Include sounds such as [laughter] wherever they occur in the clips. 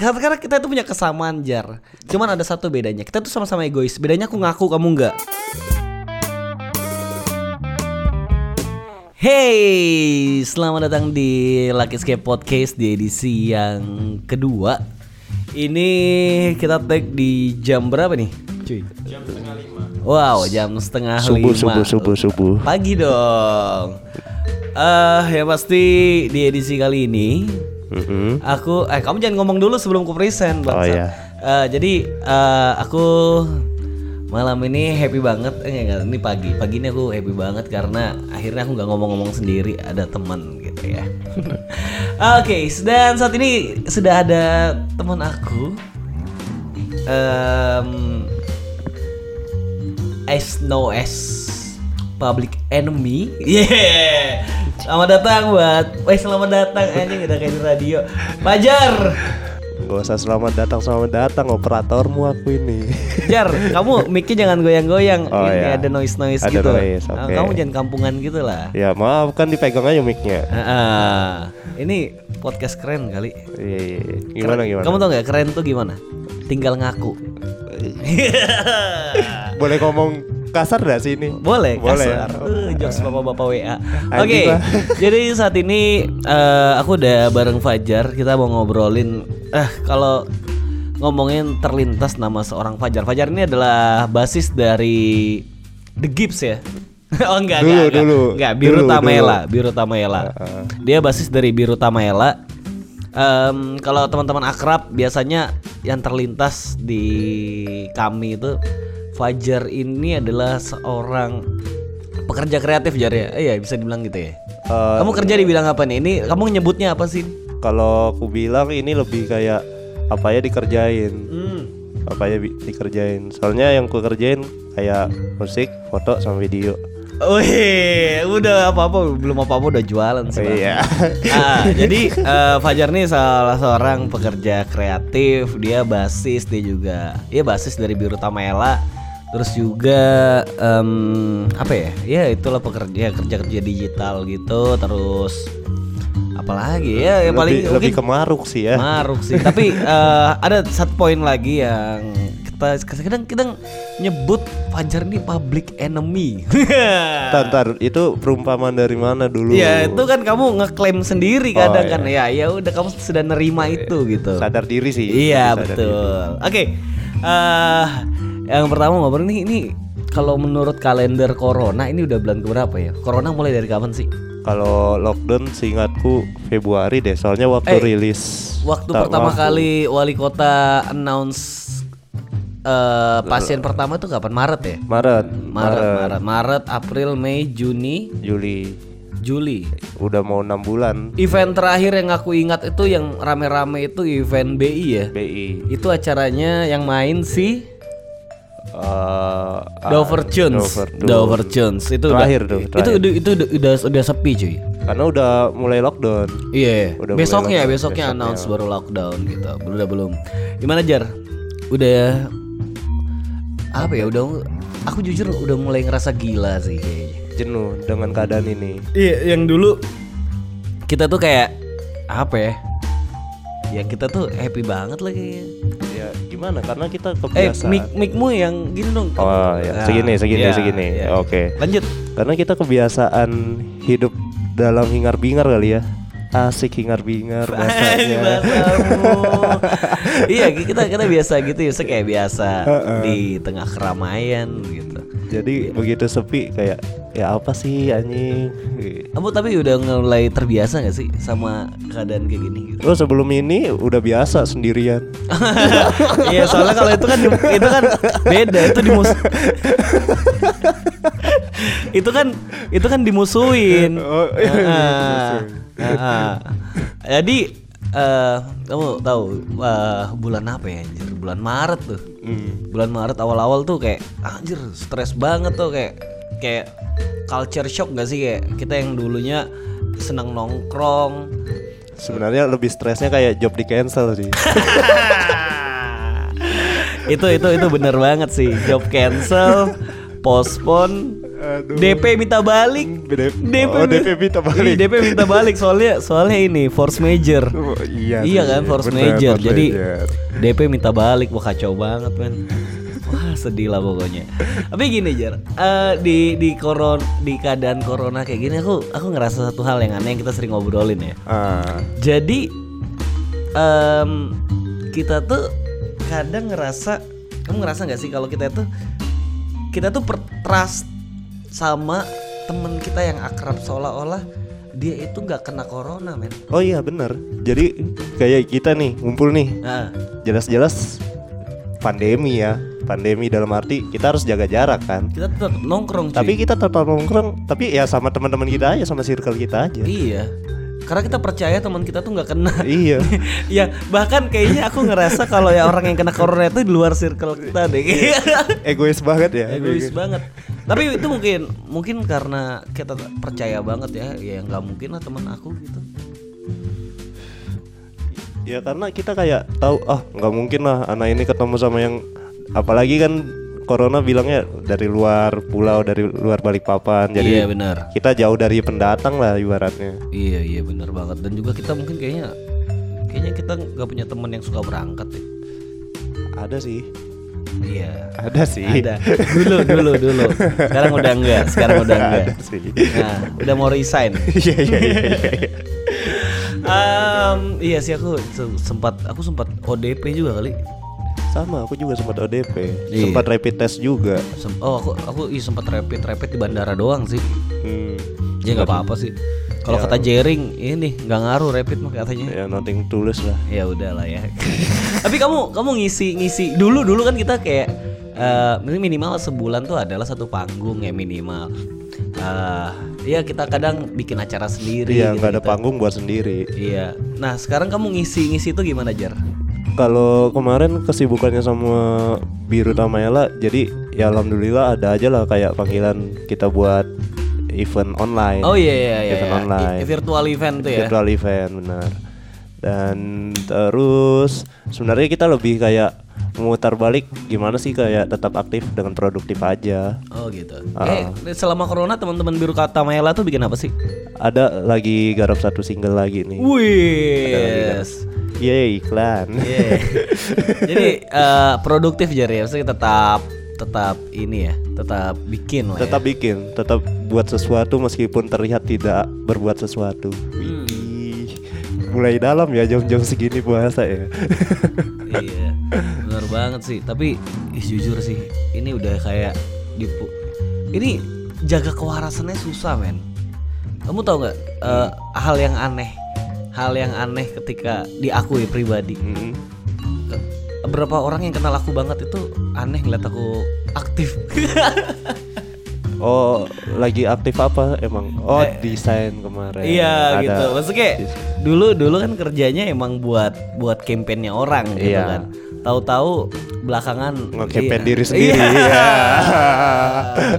Karena kita tuh punya kesamaan jar. Cuman ada satu bedanya. Kita tuh sama-sama egois. Bedanya aku ngaku, kamu enggak. Hey, selamat datang di Lucky Escape Podcast di edisi yang kedua. Ini kita tag di jam berapa nih, cuy? Jam setengah lima. Wow, jam setengah Subuh, lima. subuh, subuh, subuh. Pagi dong. Eh, ya pasti di edisi kali ini Mm-mm. aku eh kamu jangan ngomong dulu sebelum ku present Oh, bangsat. iya. Eh, jadi eh, aku malam ini happy banget eh enggak, ini pagi pagi ini aku happy banget karena akhirnya aku nggak ngomong-ngomong sendiri ada teman gitu ya [laughs] oke dan saat ini sudah ada teman aku Em, S no S Public Enemy [laughs] Yeah Selamat datang buat Eh selamat datang Anjing udah kayak di radio Fajar Gak usah selamat datang, selamat datang operatormu aku ini. Jar kamu mic-nya jangan goyang-goyang Oh, Ini iya. ada noise-noise Ada gitu noise, Nah, oke. Kamu jangan kampungan gitu lah ya maaf kan dipegang aja mic-nya. Ah. Ini podcast keren kali Iya, iya, iya. Gimana gimana? Kamu tau gak keren tuh gimana? Tinggal ngaku Boleh ngomong kasar gak sih ini? Boleh, Boleh. kasar. Uh, jokes bapak-bapak WA. Oke, lah. jadi saat ini eh, aku udah bareng Fajar. Kita mau ngobrolin. Eh, kalau ngomongin terlintas nama seorang Fajar. Fajar ini adalah basis dari The Gibbs ya. [laughs] oh enggak, Dulu, enggak, dulu. Enggak, Biru Dulu, Tamela, dulu. Biru Tamela. Heeh. Dia basis dari Biru Tamela. Em, kalau teman-teman akrab biasanya yang terlintas di kami itu Fajar ini adalah seorang pekerja kreatif Jar ya. Eh, Iya, bisa dibilang gitu ya. Eh, kamu kerja di bidang apa nih? Ini kamu nyebutnya apa sih? Kalau aku bilang ini lebih kayak apa ya dikerjain. Hmm. Apa ya dikerjain. Soalnya yang ku kerjain kayak musik, foto sama video. Wih, udah apa-apa belum apa-apa udah jualan sih. Bang. Iya. [laughs] Ah, jadi eh, Fajar nih salah seorang pekerja kreatif, dia basis, dia juga ya basis dari Biru Tamela. Terus juga em, apa ya? Ya itulah pekerja kerja-kerja digital gitu. Terus apalagi ya yang paling lebih, lebih mungkin ke maruk sih ya. maruk sih. Tapi [laughs] eh, ada satu poin lagi yang kita kadang kadang nyebut Fajar nih public enemy. [laughs] Ntar, ntar, itu perumpamaan dari mana dulu? Iya itu kan kamu ngeklaim sendiri kadang Oh, kan iya. ya ya udah kamu sudah nerima itu gitu. Sadar diri sih. Iya betul. Oke, eh yang pertama ngobrol nih ini kalau menurut kalender corona ini udah bulan keberapa ya? Corona mulai dari kapan sih? Kalau lockdown seingatku Februari deh, soalnya waktu Eh, rilis. Waktu tak pertama waktu. kali wali kota announce eh pasien pertama itu kapan? Maret ya? Maret, Maret, Maret, Maret, April, Mei, Juni, Juli. Juli. Udah mau enam bulan. Event terakhir yang aku ingat itu yang rame-rame itu event BI ya. BI. Itu acaranya yang main si Eh, Jones. Dover Jones. Dover Jones. Itu Terakhir udah, tuh, Itu terakhir. udah, itu udah, udah udah sepi cuy. Karena udah mulai lockdown. Iya. Udah besoknya, mulai besoknya lockdown, announce besoknya. baru lockdown gitu. Udah belum. Gimana Jar? Udah apa ya? Udah aku jujur udah mulai ngerasa gila sih kayaknya. Jenuh dengan keadaan ini. Iya, yang dulu kita tuh kayak apa ya? Ya kita tuh happy banget kayaknya. Ya gimana? Karena kita Eh, kebiasaan. mic micmu yang gini dong. Oh ya, Nah, segini, segini, iya, segini. iya. Oke. Lanjut. Karena kita kebiasaan hidup dalam hingar-bingar kali ya. Asik hingar-bingar [laughs] Ini bahasanya. [laughs] iya kita kita biasa gitu ya, kayak biasa di tengah keramaian gitu. Jadi begitu sepi kayak ya apa sih anjing. Kamu tapi udah mulai terbiasa gak sih sama keadaan kayak gini gitu? Lo sebelum ini udah biasa sendirian. [laughs] Iya soalnya kalau itu kan itu kan beda itu dimus [laughs] itu kan itu kan dimusuhin. Oh, iya, Ah, dimusuhin. ah. Jadi eh, kamu tahu eh, bulan apa ya anjir? Bulan Maret tuh. Hmm. Bulan Maret awal-awal tuh kayak anjir stres banget tuh kayak kayak culture shock gak sih kayak kita yang dulunya senang nongkrong Sebenarnya lebih stresnya kayak job di cancel sih. [laughs] [laughs] itu itu itu bener banget sih job cancel postpone Aduh. DP minta balik. DP, DP, oh, DP minta balik. Iya, DP minta balik soalnya soalnya ini force major. Oh, iya, iya kan force bener, major. force Jadi major. DP minta balik wah kacau banget men. Wah sedih lah pokoknya. Tapi gini Jar, eh, di di koron di keadaan corona kayak gini aku aku ngerasa satu hal yang aneh yang kita sering ngobrolin ya. Ah, Jadi em, kita tuh kadang ngerasa kamu ngerasa nggak sih kalau kita tuh kita tuh per- trust sama temen kita yang akrab seolah-olah dia itu nggak kena corona men. oh iya benar. Jadi kayak kita nih ngumpul nih, Nah, jelas-jelas pandemi ya. Pandemi dalam arti kita harus jaga jarak kan. kita tetap nongkrong cuy. Tapi kita tetap nongkrong, tapi ya sama teman-teman kita aja, sama circle kita aja. iya. Karena kita percaya teman kita tuh nggak kena. iya. [laughs] ya bahkan kayaknya aku ngerasa kalau ya orang yang kena corona itu di luar circle kita deh. [laughs] Egois banget ya. egois banget tapi itu mungkin mungkin karena kita percaya banget ya ya nggak mungkin lah teman aku gitu Ya karena kita kayak tahu ah nggak mungkin lah anak ini ketemu sama yang apalagi kan corona bilangnya dari luar pulau dari luar Balikpapan jadi iya benar kita jauh dari pendatang lah ibaratnya. iya iya benar banget dan juga kita mungkin kayaknya kayaknya kita nggak punya teman yang suka berangkat ya Ada sih. iya Ada sih. ada dulu dulu dulu sekarang udah enggak sekarang udah enggak Ada sih. nah udah mau resign [laughs] Iya iya iya. iya. Em, iya sih aku se- sempat aku sempat ODP juga kali Sama aku juga sempat ODP, Iya. sempat rapid test juga. Sem- oh aku aku iya sempat rapid rapid di bandara doang sih Hmm. Ya nggak apa-apa sih. Kalau Ya. kata Jering ini nggak ngaruh rapid mah katanya. Ya nothing tulus lah. Ya udahlah ya. [laughs] Tapi kamu kamu ngisi ngisi dulu dulu kan kita kayak eh, minimal sebulan tuh adalah satu panggung ya minimal. Eh, ya kita kadang bikin acara sendiri. Iya nggak ada gitu-gitu. panggung buat sendiri. Iya. Nah sekarang kamu ngisi ngisi itu gimana Jar? Kalau kemarin kesibukannya sama Biru Tamayala, jadi ya alhamdulillah ada aja lah kayak panggilan kita buat event online. Oh iya iya iya. Event iya. online. I- virtual event tuh ya. Virtual event benar. Dan terus sebenarnya kita lebih kayak memutar balik gimana sih kayak tetap aktif dengan produktif aja. Oh gitu. Ah. Eh selama corona teman-teman biru kata Mayela tuh bikin apa sih? Ada lagi garap satu single lagi nih. Wih. Yeay iklan. Iya. [laughs] Jadi eh, produktif jadi ya, maksudnya tetap tetap ini ya, tetap bikin lah. tetap bikin, tetap buat sesuatu meskipun terlihat tidak berbuat sesuatu. Hmm. Mulai dalam ya jam-jam segini puasa ya. Ya. iya, [laughs] banget sih. Tapi ih, jujur sih, ini udah kayak dipu. Ini jaga kewarasannya susah men. Kamu tahu nggak eh, hal yang aneh, hal yang aneh ketika diakui pribadi. Mm-mm. Eh, Beberapa orang yang kenal aku banget itu aneh ngeliat aku aktif. [laughs] Oh, lagi aktif apa emang? Oh, desain kemarin. Eh, Iya Ada gitu. Maksudnya dulu dulu kan kerjanya emang buat buat kampanyenya orang gitu Iya. kan. Tahu-tahu belakangan nge-campaign iya. diri sendiri. Iya. Iya.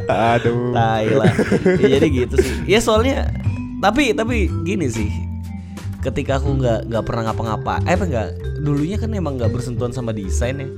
[laughs] Aduh. Lah. Ya, jadi gitu sih. Ya soalnya tapi tapi gini sih. Ketika aku nggak nggak pernah ngapa-ngapa, eh apa nggak dulunya kan emang nggak bersentuhan sama desain ya.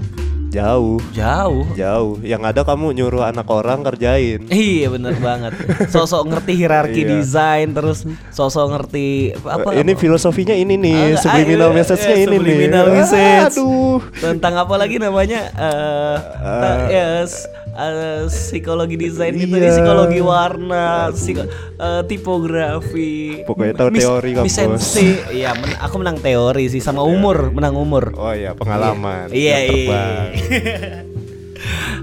Jauh, Jauh. jauh. Yang ada kamu nyuruh anak orang kerjain. Iya bener banget. Sosok ngerti hierarki Iya. desain terus sosok ngerti apa, ini filosofinya ini nih, Ah, subliminal ah, message-nya eh, ini nih. subliminal message. Aduh. tentang apa lagi namanya eh ta- ya, s- eh, psikologi desain gitu Iya. psikologi warna psiko- eh, tipografi Pokoknya tahu teori kamu, mis sensi iya men- aku menang teori sih sama umur menang umur Oh iya, pengalaman. iya iya [laughs]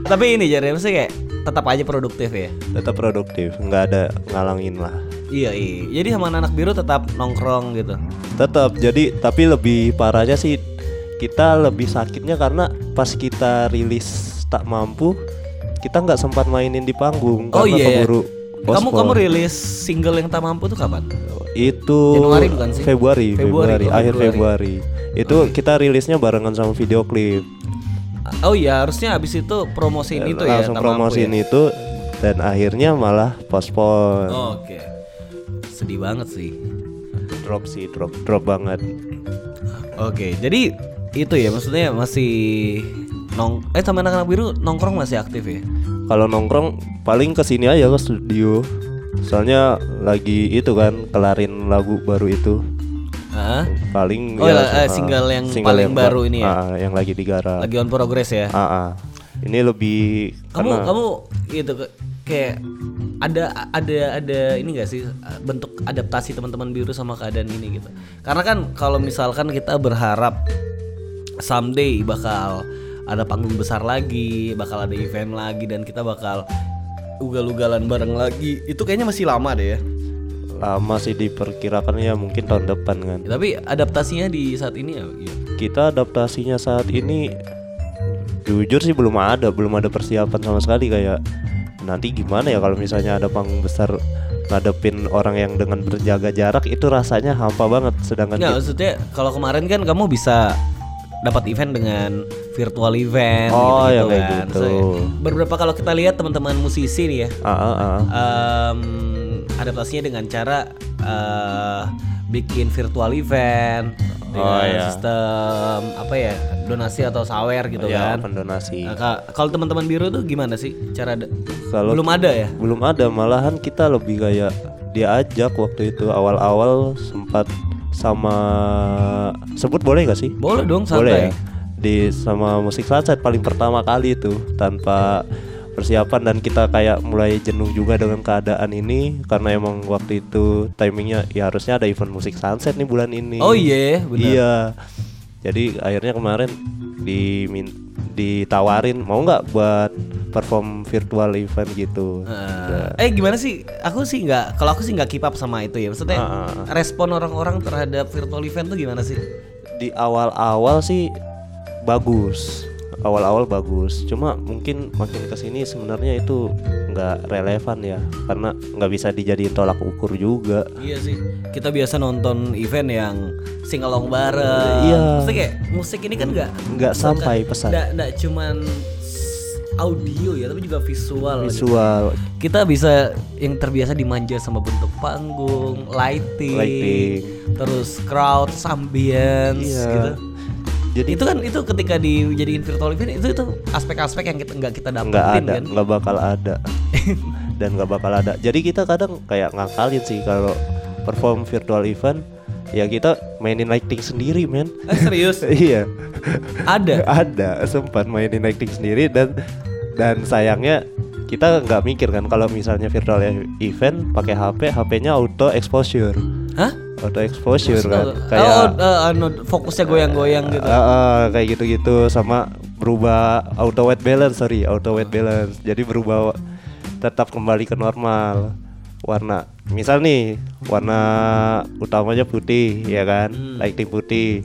tapi ini jadi maksudnya kayak tetap aja produktif ya Tetap produktif, nggak ada ngalangin lah. iya iya jadi sama anak biru tetap nongkrong gitu Tetap. Jadi tapi lebih parahnya sih kita lebih sakitnya karena pas kita rilis tak mampu, kita nggak sempat mainin di panggung Oh karena iya, iya. keburu kamu kamu rilis single yang tak mampu tuh kapan itu Januari bukan sih? Februari, Februari, Februari, oh, akhir Februari. Februari. Itu kita rilisnya barengan sama video klip. Oh iya harusnya abis itu promosiin itu ya Langsung promosiin ya? itu dan akhirnya malah pospon. Oke Sedih banget sih Drop sih, drop drop banget. Oke jadi itu ya maksudnya masih nong eh sama anak-anak biru nongkrong masih aktif ya kalau nongkrong paling ke sini aja ke studio. Soalnya lagi itu kan kelarin lagu baru itu. Hah? Paling Oh, ya, ah, single yang paling ba- baru ini ya? ah, yang lagi digarap. Lagi on progress ya. Ah, ah. Ini lebih kamu karena- kamu gitu ke- kayak ada ada ada ini gak sih uh, bentuk adaptasi teman-teman biru sama keadaan ini gitu karena kan kalau misalkan kita berharap someday bakal ada panggung besar lagi bakal ada event lagi dan kita bakal ugal-ugalan bareng lagi itu kayaknya masih lama deh ya lama sih diperkirakan ya mungkin tahun depan kan. Ya, tapi adaptasinya di saat ini ya iya. Kita adaptasinya saat ini jujur sih belum ada, belum ada persiapan sama sekali kayak nanti gimana ya kalau misalnya ada panggung besar ngadepin orang yang dengan berjaga jarak itu rasanya hampa banget sedangkan Nggak, kita- maksudnya kalau kemarin kan kamu bisa dapat event dengan virtual event Oh, gitu, ya kayak kan. gitu. So, beberapa kalau kita lihat teman-teman musisi nih ya, Ah, ah, ah. em, adaptasinya dengan cara eh, bikin virtual event dengan Oh, ya. sistem apa ya donasi atau sawer gitu ya kan. pendonasi Nah, ka- kalau teman-teman biru tuh gimana sih cara kalau belum ada ya? belum ada malahan kita lebih kayak diajak waktu itu awal-awal sempat sama sebut boleh gak sih Boleh dong boleh ya santai. di sama musik sunset paling pertama kali itu tanpa persiapan dan kita kayak mulai jenuh juga dengan keadaan ini karena emang waktu itu timingnya ya harusnya ada event musik sunset nih bulan ini Oh iya, benar. iya jadi akhirnya kemarin dimin ditawarin mau nggak buat perform virtual event gitu Eh, eh gimana sih? Aku sih nggak, kalau aku sih nggak keep up sama itu ya. Maksudnya ah, respon orang-orang terhadap virtual event tuh gimana sih? di awal-awal sih bagus awal-awal bagus cuma mungkin makin ke sini sebenarnya itu nggak relevan ya karena nggak bisa dijadiin tolak ukur juga Iya sih. Kita biasa nonton event yang sing along bareng. Iya. Maksudnya kayak musik ini kan nggak nggak sampai pesan nggak cuman audio ya, tapi juga visual. gitu. visual Kita bisa yang terbiasa dimanja sama bentuk panggung, lighting, Lighting. terus crowd, ambience Iya. gitu. Jadi itu kan itu ketika dijadiin virtual event itu itu aspek-aspek yang kita nggak kita nggak dapetin ada kan? nggak bakal ada. [laughs] Dan nggak bakal ada. Jadi kita kadang kayak ngakalin sih kalau perform virtual event ya kita mainin lighting sendiri men. Eh, serius? [laughs] Iya. Ada? Ada sempat mainin lighting sendiri dan dan sayangnya kita nggak mikir kan kalau misalnya virtual e- event pakai HP HP-nya auto exposure hah auto exposure kan? Oh, kayak eh, anu, fokusnya goyang-goyang gitu. Ah, ah, kayak gitu-gitu sama berubah auto white balance sorry auto white balance. Jadi berubah tetap kembali ke normal. Warna misal nih warna utamanya putih ya kan? Hmm. lighting putih.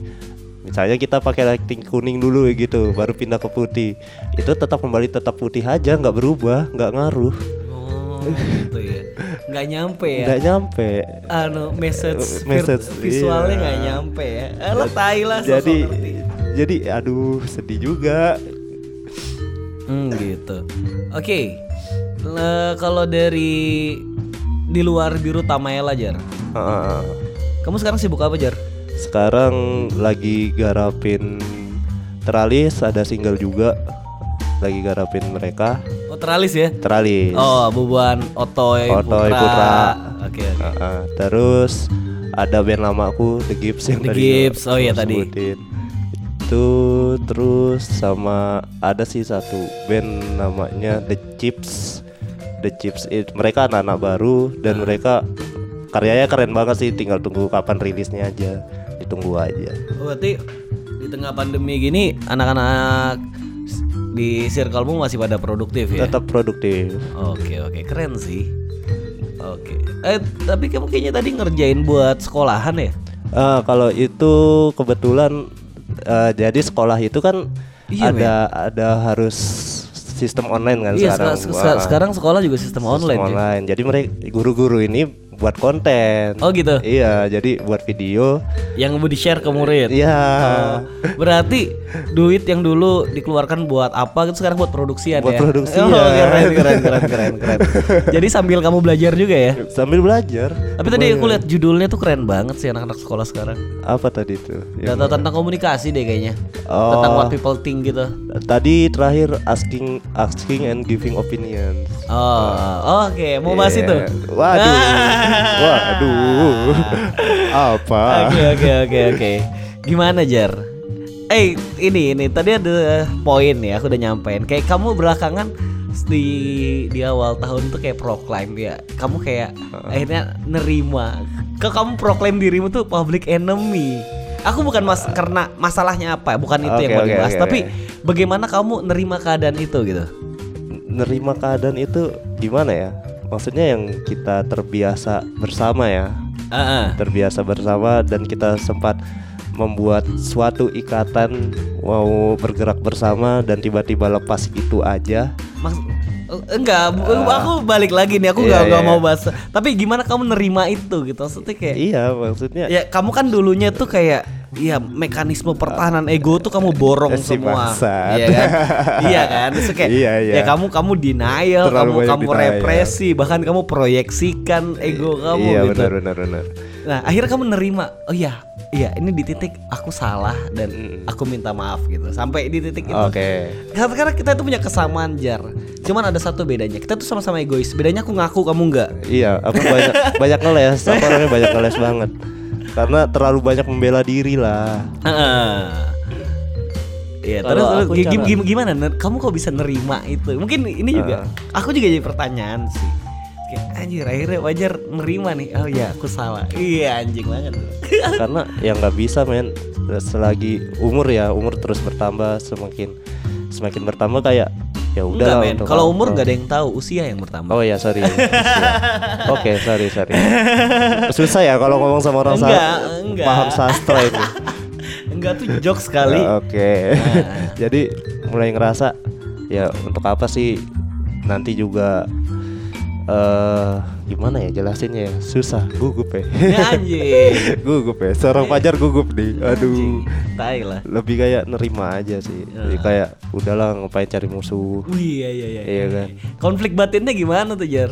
Misalnya kita pakai lighting kuning dulu gitu baru pindah ke putih. Itu tetap kembali tetap putih aja nggak berubah nggak ngaruh. oh gitu ya nggak nyampe ya nggak nyampe anu message, Eh, message, visualnya iya. nggak nyampe ya eh, lo tai lah jadi ngerti. jadi aduh sedih juga Hmm gitu. Oke. Le- Kalau dari di luar biru Tamael Jar. Ah, Kamu sekarang sibuk apa Jar? Sekarang lagi garapin Teralis ada single juga Lagi garapin mereka Oh teralis ya? Teralis Oh bubuan Otoy, Otoy, Putra. Putra. Oke oke. Ah, ah. Terus ada band lamaku The Gibbs yang The tadi Gibbs, oh iya aku tadi. sebutin. Itu terus sama ada sih satu band namanya The Chips The Chips it, mereka anak-anak baru dan mereka karyanya keren banget sih tinggal tunggu kapan rilisnya aja ditunggu aja Oh, berarti di tengah pandemi gini anak-anak di circlemu masih pada produktif ya? tetap produktif Oke oke keren sih. Oke. Eh tapi kamu kayaknya tadi ngerjain buat sekolahan ya? Ah, kalau itu kebetulan eh, jadi sekolah itu kan Iya, ada ada harus sistem online kan Iya sekarang. seka- seka- Wah, sekarang sekolah juga sistem, sistem online. cuy. online. Jadi mereka guru-guru ini buat konten. Oh gitu. Iya, jadi buat video Yang mau di share ke murid. Iya. Oh, berarti duit yang dulu dikeluarkan buat apa gitu sekarang buat produksian Buat ya? produksian. Oh, keren, keren, keren, keren, keren. [laughs] Jadi sambil kamu belajar juga ya? Sambil belajar. Tapi tadi aku lihat judulnya tuh keren banget sih anak-anak sekolah sekarang. Apa tadi itu? Data tentang komunikasi deh kayaknya. Oh. Tentang what people think gitu. Tadi terakhir asking asking and giving opinions. Oh, oke. Mau bahas Iya. itu? Waduh. Waduh. [laughs] Apa? Oke, oke, oke, oke. Gimana Jar? Eh, ini ini tadi ada poin ya, aku udah nyampein. Kayak kamu belakangan di di awal tahun tuh kayak proclaim ya. Kamu kayak akhirnya nerima. Kok kamu proclaim dirimu tuh public enemy? Aku bukan mas karena masalahnya apa, bukan itu yang Oke, mau oke, dibahas, oke, tapi bagaimana kamu nerima keadaan itu gitu? Nerima keadaan itu gimana ya? Maksudnya yang kita terbiasa bersama ya. Heeh. Terbiasa bersama dan kita sempat membuat suatu ikatan mau bergerak bersama dan tiba-tiba lepas itu aja. Mas, enggak, bu- aku balik lagi nih. Aku Iya, nggak iya, mau iya. bahas. Tapi gimana kamu nerima itu gitu? Maksudnya kayak Iya, maksudnya ya kamu kan dulunya tuh kayak ya mekanisme pertahanan ego tuh kamu borong Si semua. Iya kan? iya kan? Terus kayak Iya, iya. ya kamu kamu denial, Terlalu kamu kamu denial. represi, bahkan kamu proyeksikan ego kamu iya, gitu. benar benar benar. Nah, akhirnya kamu nerima, oh iya, iya ini di titik aku salah dan aku minta maaf gitu. Sampai di titik itu. Oke. Karena karena kita itu punya kesamaan jar. Cuman ada satu bedanya. Kita tuh sama-sama egois. Bedanya aku ngaku kamu enggak. Iya, aku banyak banyak ngeles, aku orangnya banyak ngeles banget. Karena terlalu banyak membela diri lah. Heeh. Iya, terus, terus aku gi- cara- gim- gimana? Kamu kok bisa nerima itu? Mungkin ini juga. Aku juga jadi pertanyaan sih. Kayak anjir, akhirnya wajar nerima nih. Oh iya, aku salah. Iya, anjing banget. [laughs] Karena ya nggak bisa men selagi umur ya umur terus bertambah semakin semakin bertambah kayak ya udah men. Kalau umur nggak ada yang tahu, usia yang bertambah. Oh ya sorry. Iya. [laughs] Oke sorry sorry. [laughs] Susah ya kalau ngomong sama orang sa- Enggak, paham sastra ini. [laughs] Enggak tuh jokes sekali. Oke. Nah. Jadi mulai ngerasa ya untuk apa sih nanti juga eh gimana ya jelasinnya ya susah gugup ya. Ya, anjing. [laughs] gugup ya. Seorang pajar gugup nih. Aduh. Tai lah. Lebih kayak nerima aja sih. Jadi kayak udahlah ngapain cari musuh. Wih, iya iya iya. Iya kan. Konflik batinnya gimana tuh, Jar?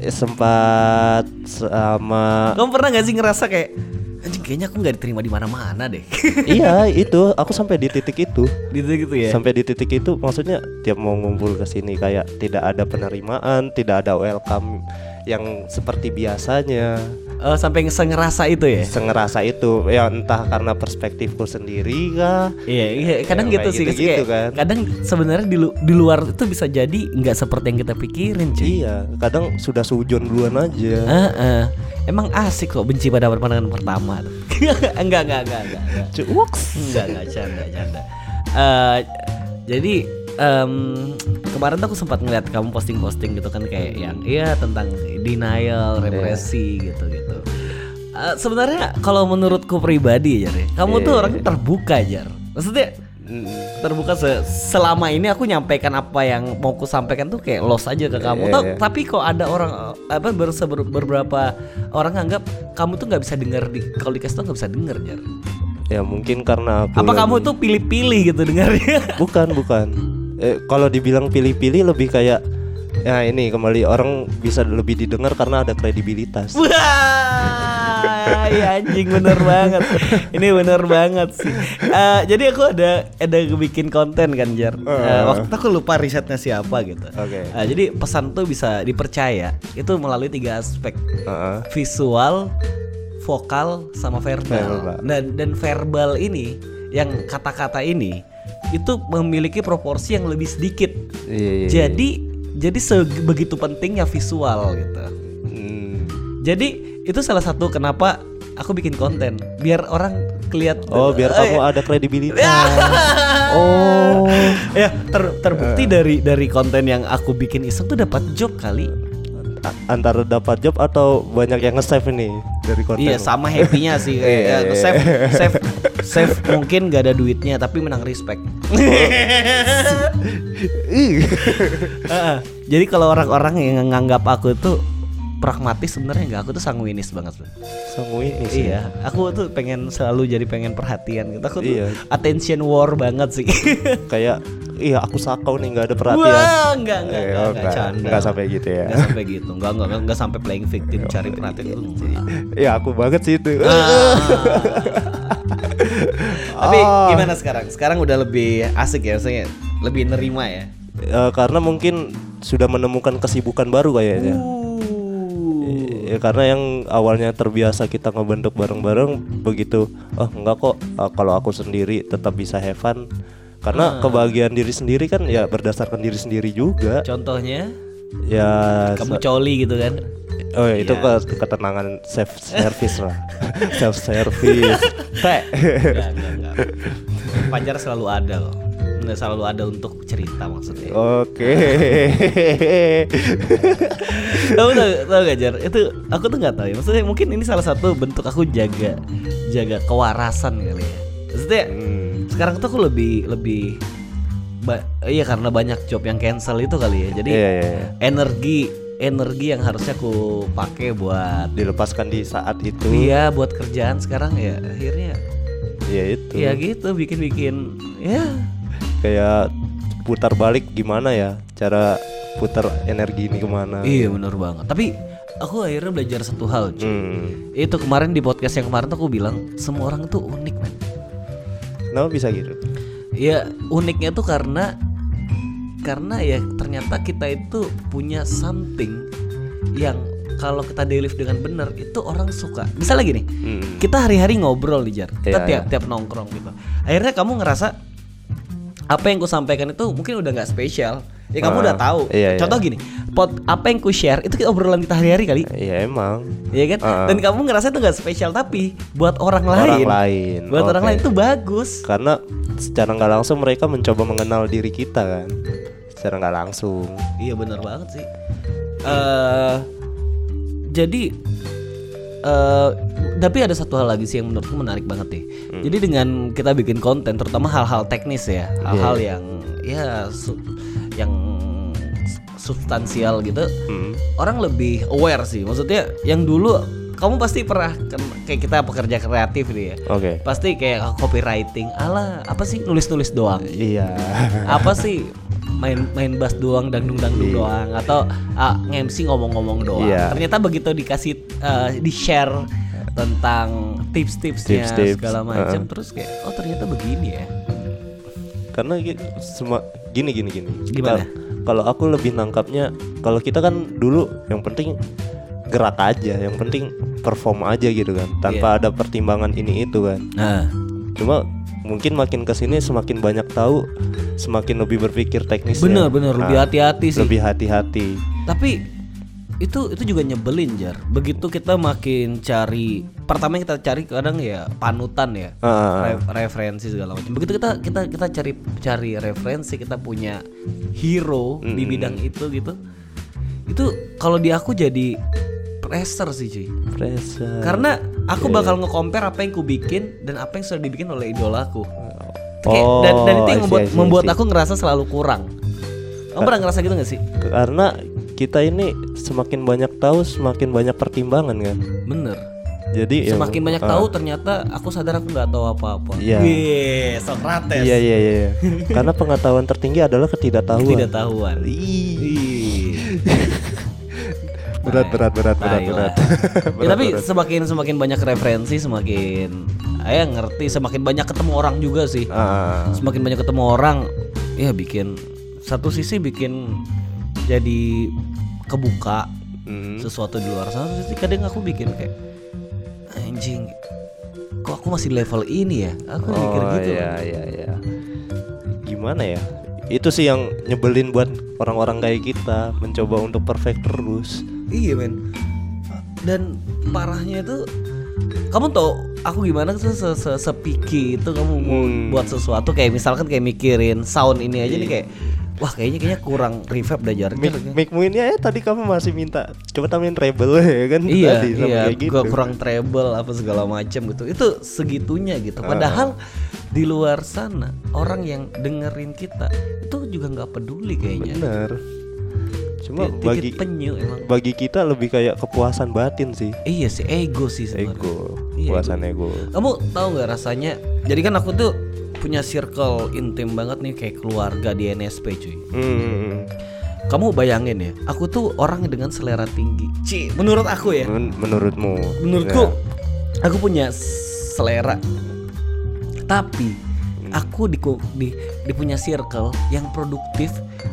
Eh, sempat sama Kamu pernah gak sih ngerasa kayak anjing kayaknya aku nggak diterima di mana-mana deh. [laughs] iya itu aku sampai di titik itu gitu gitu ya. sampai di titik itu maksudnya tiap mau ngumpul ke sini kayak tidak ada penerimaan tidak ada welcome yang seperti biasanya Oh, sampai nge- ngerasa itu ya. sengerasa itu ya entah karena perspektifku sendiri kah Iya, iya, kadang Ya, gitu sih. gitu-gitu kayak kan. Kadang sebenarnya di, lu- di luar itu bisa jadi nggak seperti yang kita pikirin, cuy. iya kadang sudah sujon duluan aja Heeh. Emang asik kok benci pada pandangan pertama [laughs] enggak, enggak, enggak, enggak. Cuaks. Enggak, enggak canda, canda. Eh, jadi em, kemarin tuh aku sempat ngeliat kamu posting-posting gitu kan kayak yang iya tentang denial, represi gitu-gitu. Eh, sebenarnya kalau menurutku pribadi ya, kamu tuh Iya. orang terbuka jar. Maksudnya terbuka se- selama ini aku nyampaikan apa yang mau ku sampaikan tuh kayak los aja ke kamu. Iya, Ta- iya. Tapi kok ada orang apa ber- seber- beberapa orang anggap kamu tuh nggak bisa dengar di kalau dikasih tau nggak bisa denger jar. ya mungkin karena aku Apa lagi- kamu tuh pilih-pilih gitu dengarnya? bukan bukan eh, kalau dibilang pilih-pilih lebih kayak ya ini kembali orang bisa lebih didengar karena ada kredibilitas Wah, ya anjing bener banget. Ini bener banget sih. Eh, jadi aku ada ada bikin konten kan Jar. Eh, waktu aku lupa risetnya siapa gitu. Oke. Eh, jadi pesan tuh bisa dipercaya itu melalui tiga aspek Heeh. visual, vokal, sama verbal. Verbal. Dan dan verbal ini yang kata-kata ini itu memiliki proporsi yang lebih sedikit. iya, iya, iya. Jadi jadi sebegitu pentingnya visual gitu. Hmm. Jadi itu salah satu kenapa aku bikin konten biar orang kelihat oh biar Eh, kamu ada kredibilitas [laughs] oh ya ter- terbukti dari dari konten yang aku bikin iseng tuh dapat job kali. Antara dapat job atau banyak yang nge-save ini dari konten Iya sama happy-nya sih Iya, [laughs] kayak iya, ya, iya. save [laughs] save save mungkin gak ada duitnya tapi menang respect. [laughs] Jadi kalau orang-orang yang nganggap aku tuh pragmatis sebenarnya enggak aku tuh sanguinis banget Bro. sanguinis ya. Iya, aku tuh pengen selalu jadi pengen perhatian gitu. Aku tuh Iya. attention war banget sih. [laughs] kayak iya aku sakau nih nggak ada perhatian Wah, enggak enggak Eh, enggak, oh, enggak, enggak, canda. sampai gitu ya. Enggak sampai gitu. Enggak enggak enggak, enggak sampai playing victim cari perhatian itu. enggak. ya aku banget sih itu Ah. [laughs] Tapi Ah. gimana sekarang? Sekarang udah lebih asik ya, maksudnya lebih nerima ya. Eh, karena mungkin sudah menemukan kesibukan baru kayaknya Ya, karena yang awalnya terbiasa kita ngebentuk bareng-bareng begitu oh enggak kok eh, kalau aku sendiri tetap bisa have fun karena kebahagiaan diri sendiri kan ya berdasarkan diri sendiri juga Contohnya ya kamu coli gitu kan. oh ya, itu Iya. ke ketenangan self service lah [laughs] self service teh. Pacar selalu ada loh. Nggak selalu ada untuk cerita maksudnya. oke [laughs] Tahu tau, tau gak Jar? Itu aku tuh nggak tahu ya. Maksudnya mungkin ini salah satu bentuk aku jaga jaga kewarasan kali ya. Maksudnya Hmm, sekarang tuh aku lebih lebih ba- iya karena banyak job yang cancel itu kali ya. Jadi iya iya iya. energi energi yang harusnya aku pakai buat dilepaskan di saat itu dia buat kerjaan sekarang ya akhirnya ya itu ya gitu bikin-bikin ya kayak putar balik gimana ya cara putar energi ini ke mana iya bener banget. Tapi aku akhirnya belajar satu hal cuy. hmm. Itu kemarin di podcast yang kemarin tuh aku bilang semua orang itu unik men. kenapa bisa gitu Ya uniknya tuh karena karena ya ternyata kita itu punya something yang kalau kita deliver dengan benar itu orang suka. Misalnya gini, hmm. kita hari-hari ngobrol di jar, kita Iya, tiap tiap nongkrong gitu. Akhirnya kamu ngerasa apa yang ku sampaikan itu mungkin udah nggak spesial. Ya kamu Ah, udah tahu. iya, iya. Contoh gini, pot apa yang ku share itu kita obrolan kita hari-hari kali. Iya emang Iya kan? Ah. Dan kamu ngerasa itu nggak spesial tapi buat orang orang lain. lain Buat orang Oke. lain itu bagus. karena secara nggak langsung mereka mencoba mengenal diri kita kan secara nggak langsung Iya bener banget sih. eh jadi eh tapi ada satu hal lagi sih yang menurutku menarik banget deh. Hmm. Jadi dengan kita bikin konten, terutama hal-hal teknis ya, hal-hal Iya. yang ya su- yang substansial gitu, Hmm. orang lebih aware sih. Maksudnya yang dulu kamu pasti pernah kayak kita pekerja kreatif nih ya. oke Pasti kayak copywriting, ala apa sih nulis-nulis doang. iya apa sih main main bass doang dangdung dangdung doang atau ah, nge-MC ngomong-ngomong doang. Iya. Ternyata begitu dikasih eh, di share tentang tips-tipsnya Tips-tips, segala macam uh-uh. terus kayak oh ternyata begini ya. karena semua gini gini gini Gimana? Kal- kalau aku lebih nangkapnya kalau kita kan dulu yang penting gerak aja yang penting perform aja gitu kan tanpa ada pertimbangan ini itu kan Nah, cuma mungkin makin ke sini semakin banyak tahu semakin lebih berpikir teknisnya bener bener lebih Nah, hati-hati sih. lebih hati-hati Tapi itu itu juga nyebelin jar. Begitu kita makin cari pertama yang kita cari kadang ya panutan ya. Ah, Re- referensi segala macam. Begitu kita kita kita cari cari referensi, kita punya hero di bidang itu gitu. Itu kalau di aku jadi pressure sih cuy. pressure Karena aku Iya, bakal nge-compare apa yang ku bikin dan apa yang sudah dibikin oleh idolaku. Kayak- dan, dan itu yang membuat see, membuat see. aku ngerasa selalu kurang. Kamu pernah ngerasa gitu gak sih? karena kita ini semakin banyak tahu semakin banyak pertimbangan kan Bener. jadi ya- Semakin banyak ah, tahu ternyata aku sadar aku nggak tahu apa-apa. Iya. Wih, Socrates. iya iya iya karena pengetahuan tertinggi adalah ketidaktahuan Tidak tahuan. Berat berat berat berat [laughs] berat, lah. ya, tapi semakin semakin banyak referensi, semakin ayah ngerti, semakin banyak ketemu orang juga sih. Ah, Semakin banyak ketemu orang, ya bikin satu sisi bikin jadi kebuka mm, sesuatu di luar sana. Satu sisi kadang aku bikin kayak anjing, kok aku masih level ini ya? Aku mikir oh gitu. iya iya iya gimana ya itu sih yang nyebelin buat orang-orang kayak kita mencoba untuk perfect terus Iya men. Dan parahnya itu Kamu tau aku gimana se se se sepiki itu kamu mau Hmm. buat sesuatu? Kayak misalkan kayak mikirin sound ini aja nih kayak wah kayaknya kayaknya kurang reverb dah jar Mik mikmu ini ya tadi kamu masih minta coba tambahin treble [laughs] ya kan iya tadi sama iya kayak gitu. gua kurang treble apa segala macam gitu. Itu segitunya gitu. Padahal di luar sana orang yang dengerin kita itu juga nggak peduli kayaknya. Bener. Cuma Dikit bagi penyu emang. bagi kita lebih kayak kepuasan batin sih. Iya sih ego sih sebenarnya. Ego, Iya, kepuasan ego. Kamu tahu nggak rasanya? Jadi kan aku tuh punya circle intim banget nih kayak keluarga di NSP cuy. Hmm, Kamu bayangin ya, aku tuh orang dengan selera tinggi. Ci, menurut aku ya. men- menurutmu? Menurutku Ya. aku punya selera. Tapi aku di, di di punya circle yang produktif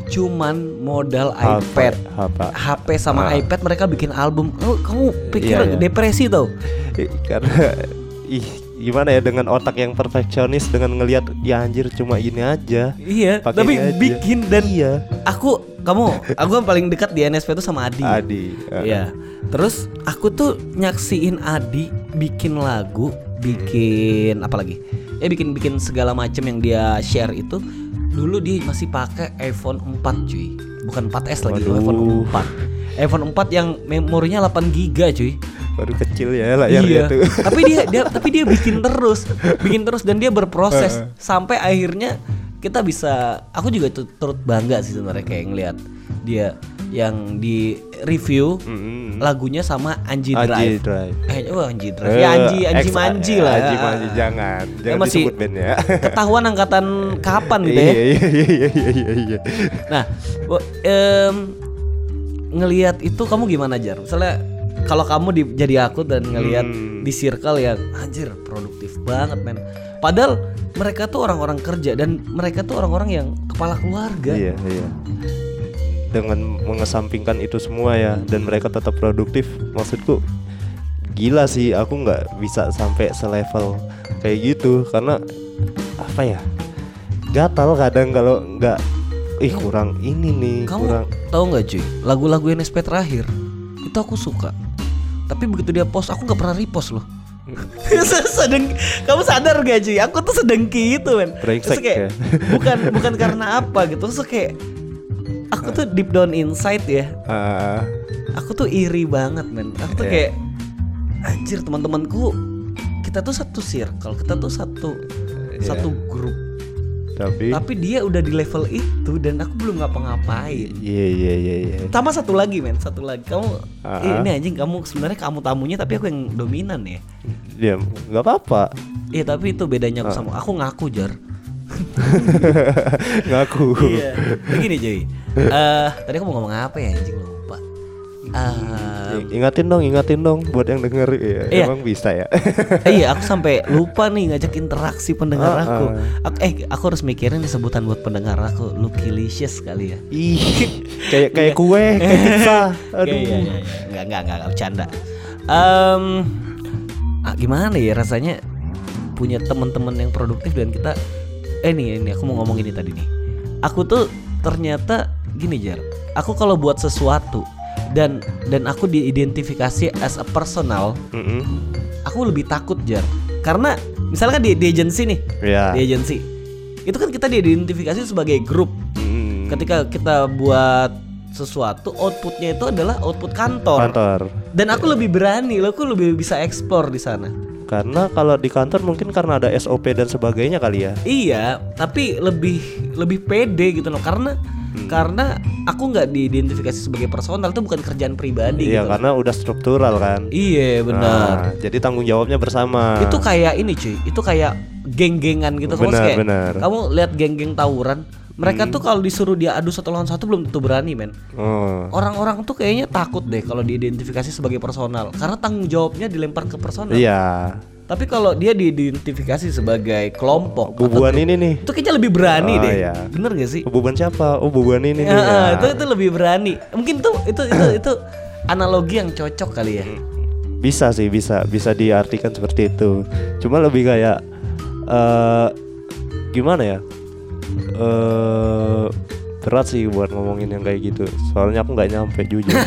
cuman modal Apa- iPad. apa? HP sama Ah. iPad mereka bikin album. Oh, kamu pikir Iya, iya. depresi tau? [laughs] Karena [laughs] ih gimana ya dengan otak yang perfeksionis dengan ngelihat ya anjir cuma ini aja. Iya, tapi aja. bikin dan Iya. aku kamu aku yang paling dekat di NSP itu sama Adi. Adi. eh, Iya. Terus aku tuh nyaksiin Adi bikin lagu, bikin apa lagi? Ya bikin bikin segala macam yang dia share itu dulu dia masih pakai iPhone 4 cuy. Bukan 4S lagi, Waduh. iPhone 4. iPhone 4 yang memorinya 8 giga cuy. Baru kecil ya layarnya iya. tuh. [laughs] tapi dia dia tapi dia bikin terus, bikin terus dan dia berproses sampai akhirnya kita bisa aku juga tu- turut bangga sih sebenarnya kayak ngelihat dia yang di review Mm-mm. lagunya sama Anji Anji Drive. Drive. Eh, oh Anji Drive. Ya Anji Anji Ex- Manji eh, lah. Anji Manji jangan. Jangan masih- disebut band ya. [laughs] Ketahuan angkatan kapan gitu ya. Iya iya iya iya iya iya. Nah, em, ngelihat itu kamu gimana jar? Misalnya kalau kamu di, jadi aku dan ngelihat Hmm. di circle yang anjir produktif banget men. Padahal mereka tuh orang-orang kerja dan mereka tuh orang-orang yang kepala keluarga. Iya iya. Dengan mengesampingkan itu semua ya dan mereka tetap produktif, maksudku gila sih aku nggak bisa sampai selevel kayak gitu karena apa ya gatal kadang kalau nggak ih kurang ini nih Kamu kurang tahu nggak cuy? Lagu-lagu NSP terakhir itu aku suka. Tapi begitu dia post aku nggak pernah repost loh. [laughs] Sedeng, kamu sadar gak cuy? Aku tuh sedengki itu men. Brengsek kayak ya. bukan bukan karena apa gitu. Terus kayak aku tuh deep down inside ya. Ah, Aku tuh iri banget men. Aku tuh Iya. kayak anjir teman-temanku kita tuh satu circle, kita tuh satu Iya. satu grup. tapi Tapi dia udah di level itu dan aku belum ngapa-ngapain. iya iya iya iya Tambah satu lagi men, satu lagi kamu Ah. eh, ini anjing kamu sebenarnya kamu tamunya tapi aku yang dominan ya. dia nggak apa-apa Iya tapi itu bedanya aku sama aku ngaku jar. [laughs] ngaku iya. Begini cuy. Eh tadi aku mau ngomong apa ya anjing lupa. Eh, I- ingatin dong ingatin dong buat yang denger ya, Iya. emang bisa ya eh, [laughs] iya aku sampai lupa nih ngajak interaksi pendengar Ah, aku. ah. Aku- Eh aku harus mikirin sebutan buat pendengar aku. Lukilicious kali ya. ih kayak kayak kue [laughs] kayak pizza aduh Iya, iya, iya, iya. Nggak, nggak, nggak, bercanda. Em, ah, gimana ya rasanya punya teman-teman yang produktif dan kita eh nih ini aku mau ngomong ini tadi nih. Aku tuh ternyata gini jar. Aku kalau buat sesuatu dan dan aku diidentifikasi as a personal, Mm-mm. aku lebih takut jar. Karena misalnya kan di, di agency nih, ya di agency. Itu kan kita diidentifikasi sebagai grup Mm-mm. ketika kita buat sesuatu outputnya itu adalah output kantor kantor dan aku lebih berani loh aku lebih bisa explore di sana karena kalau di kantor mungkin karena ada SOP dan sebagainya kali ya. Iya tapi lebih lebih pede gitu loh. Karena Hmm. karena aku nggak diidentifikasi sebagai personal itu bukan kerjaan pribadi iya gitu. karena udah struktural kan. Iya benar. Nah, jadi tanggung jawabnya bersama. Itu kayak ini cuy itu kayak geng-gengan gitu. Kamu Benar, kayak benar. Kamu lihat geng-geng tawuran mereka tuh kalau disuruh dia adu satu lawan satu belum tentu berani men oh Orang-orang tuh kayaknya takut deh kalau diidentifikasi sebagai personal karena tanggung jawabnya dilempar ke personal. iya Tapi kalau dia diidentifikasi sebagai kelompok, bubuan ini nih itu kayaknya lebih berani Oh, deh. iya. Bener gak sih? bubuan siapa oh bubuan ini nih Ya, ya. itu itu lebih berani. Mungkin tuh itu itu itu analogi yang cocok kali ya. bisa sih bisa bisa diartikan seperti itu cuma lebih kayak eh gimana ya eh berat sih buat ngomongin yang kayak gitu soalnya aku nggak nyampe jujur. [laughs]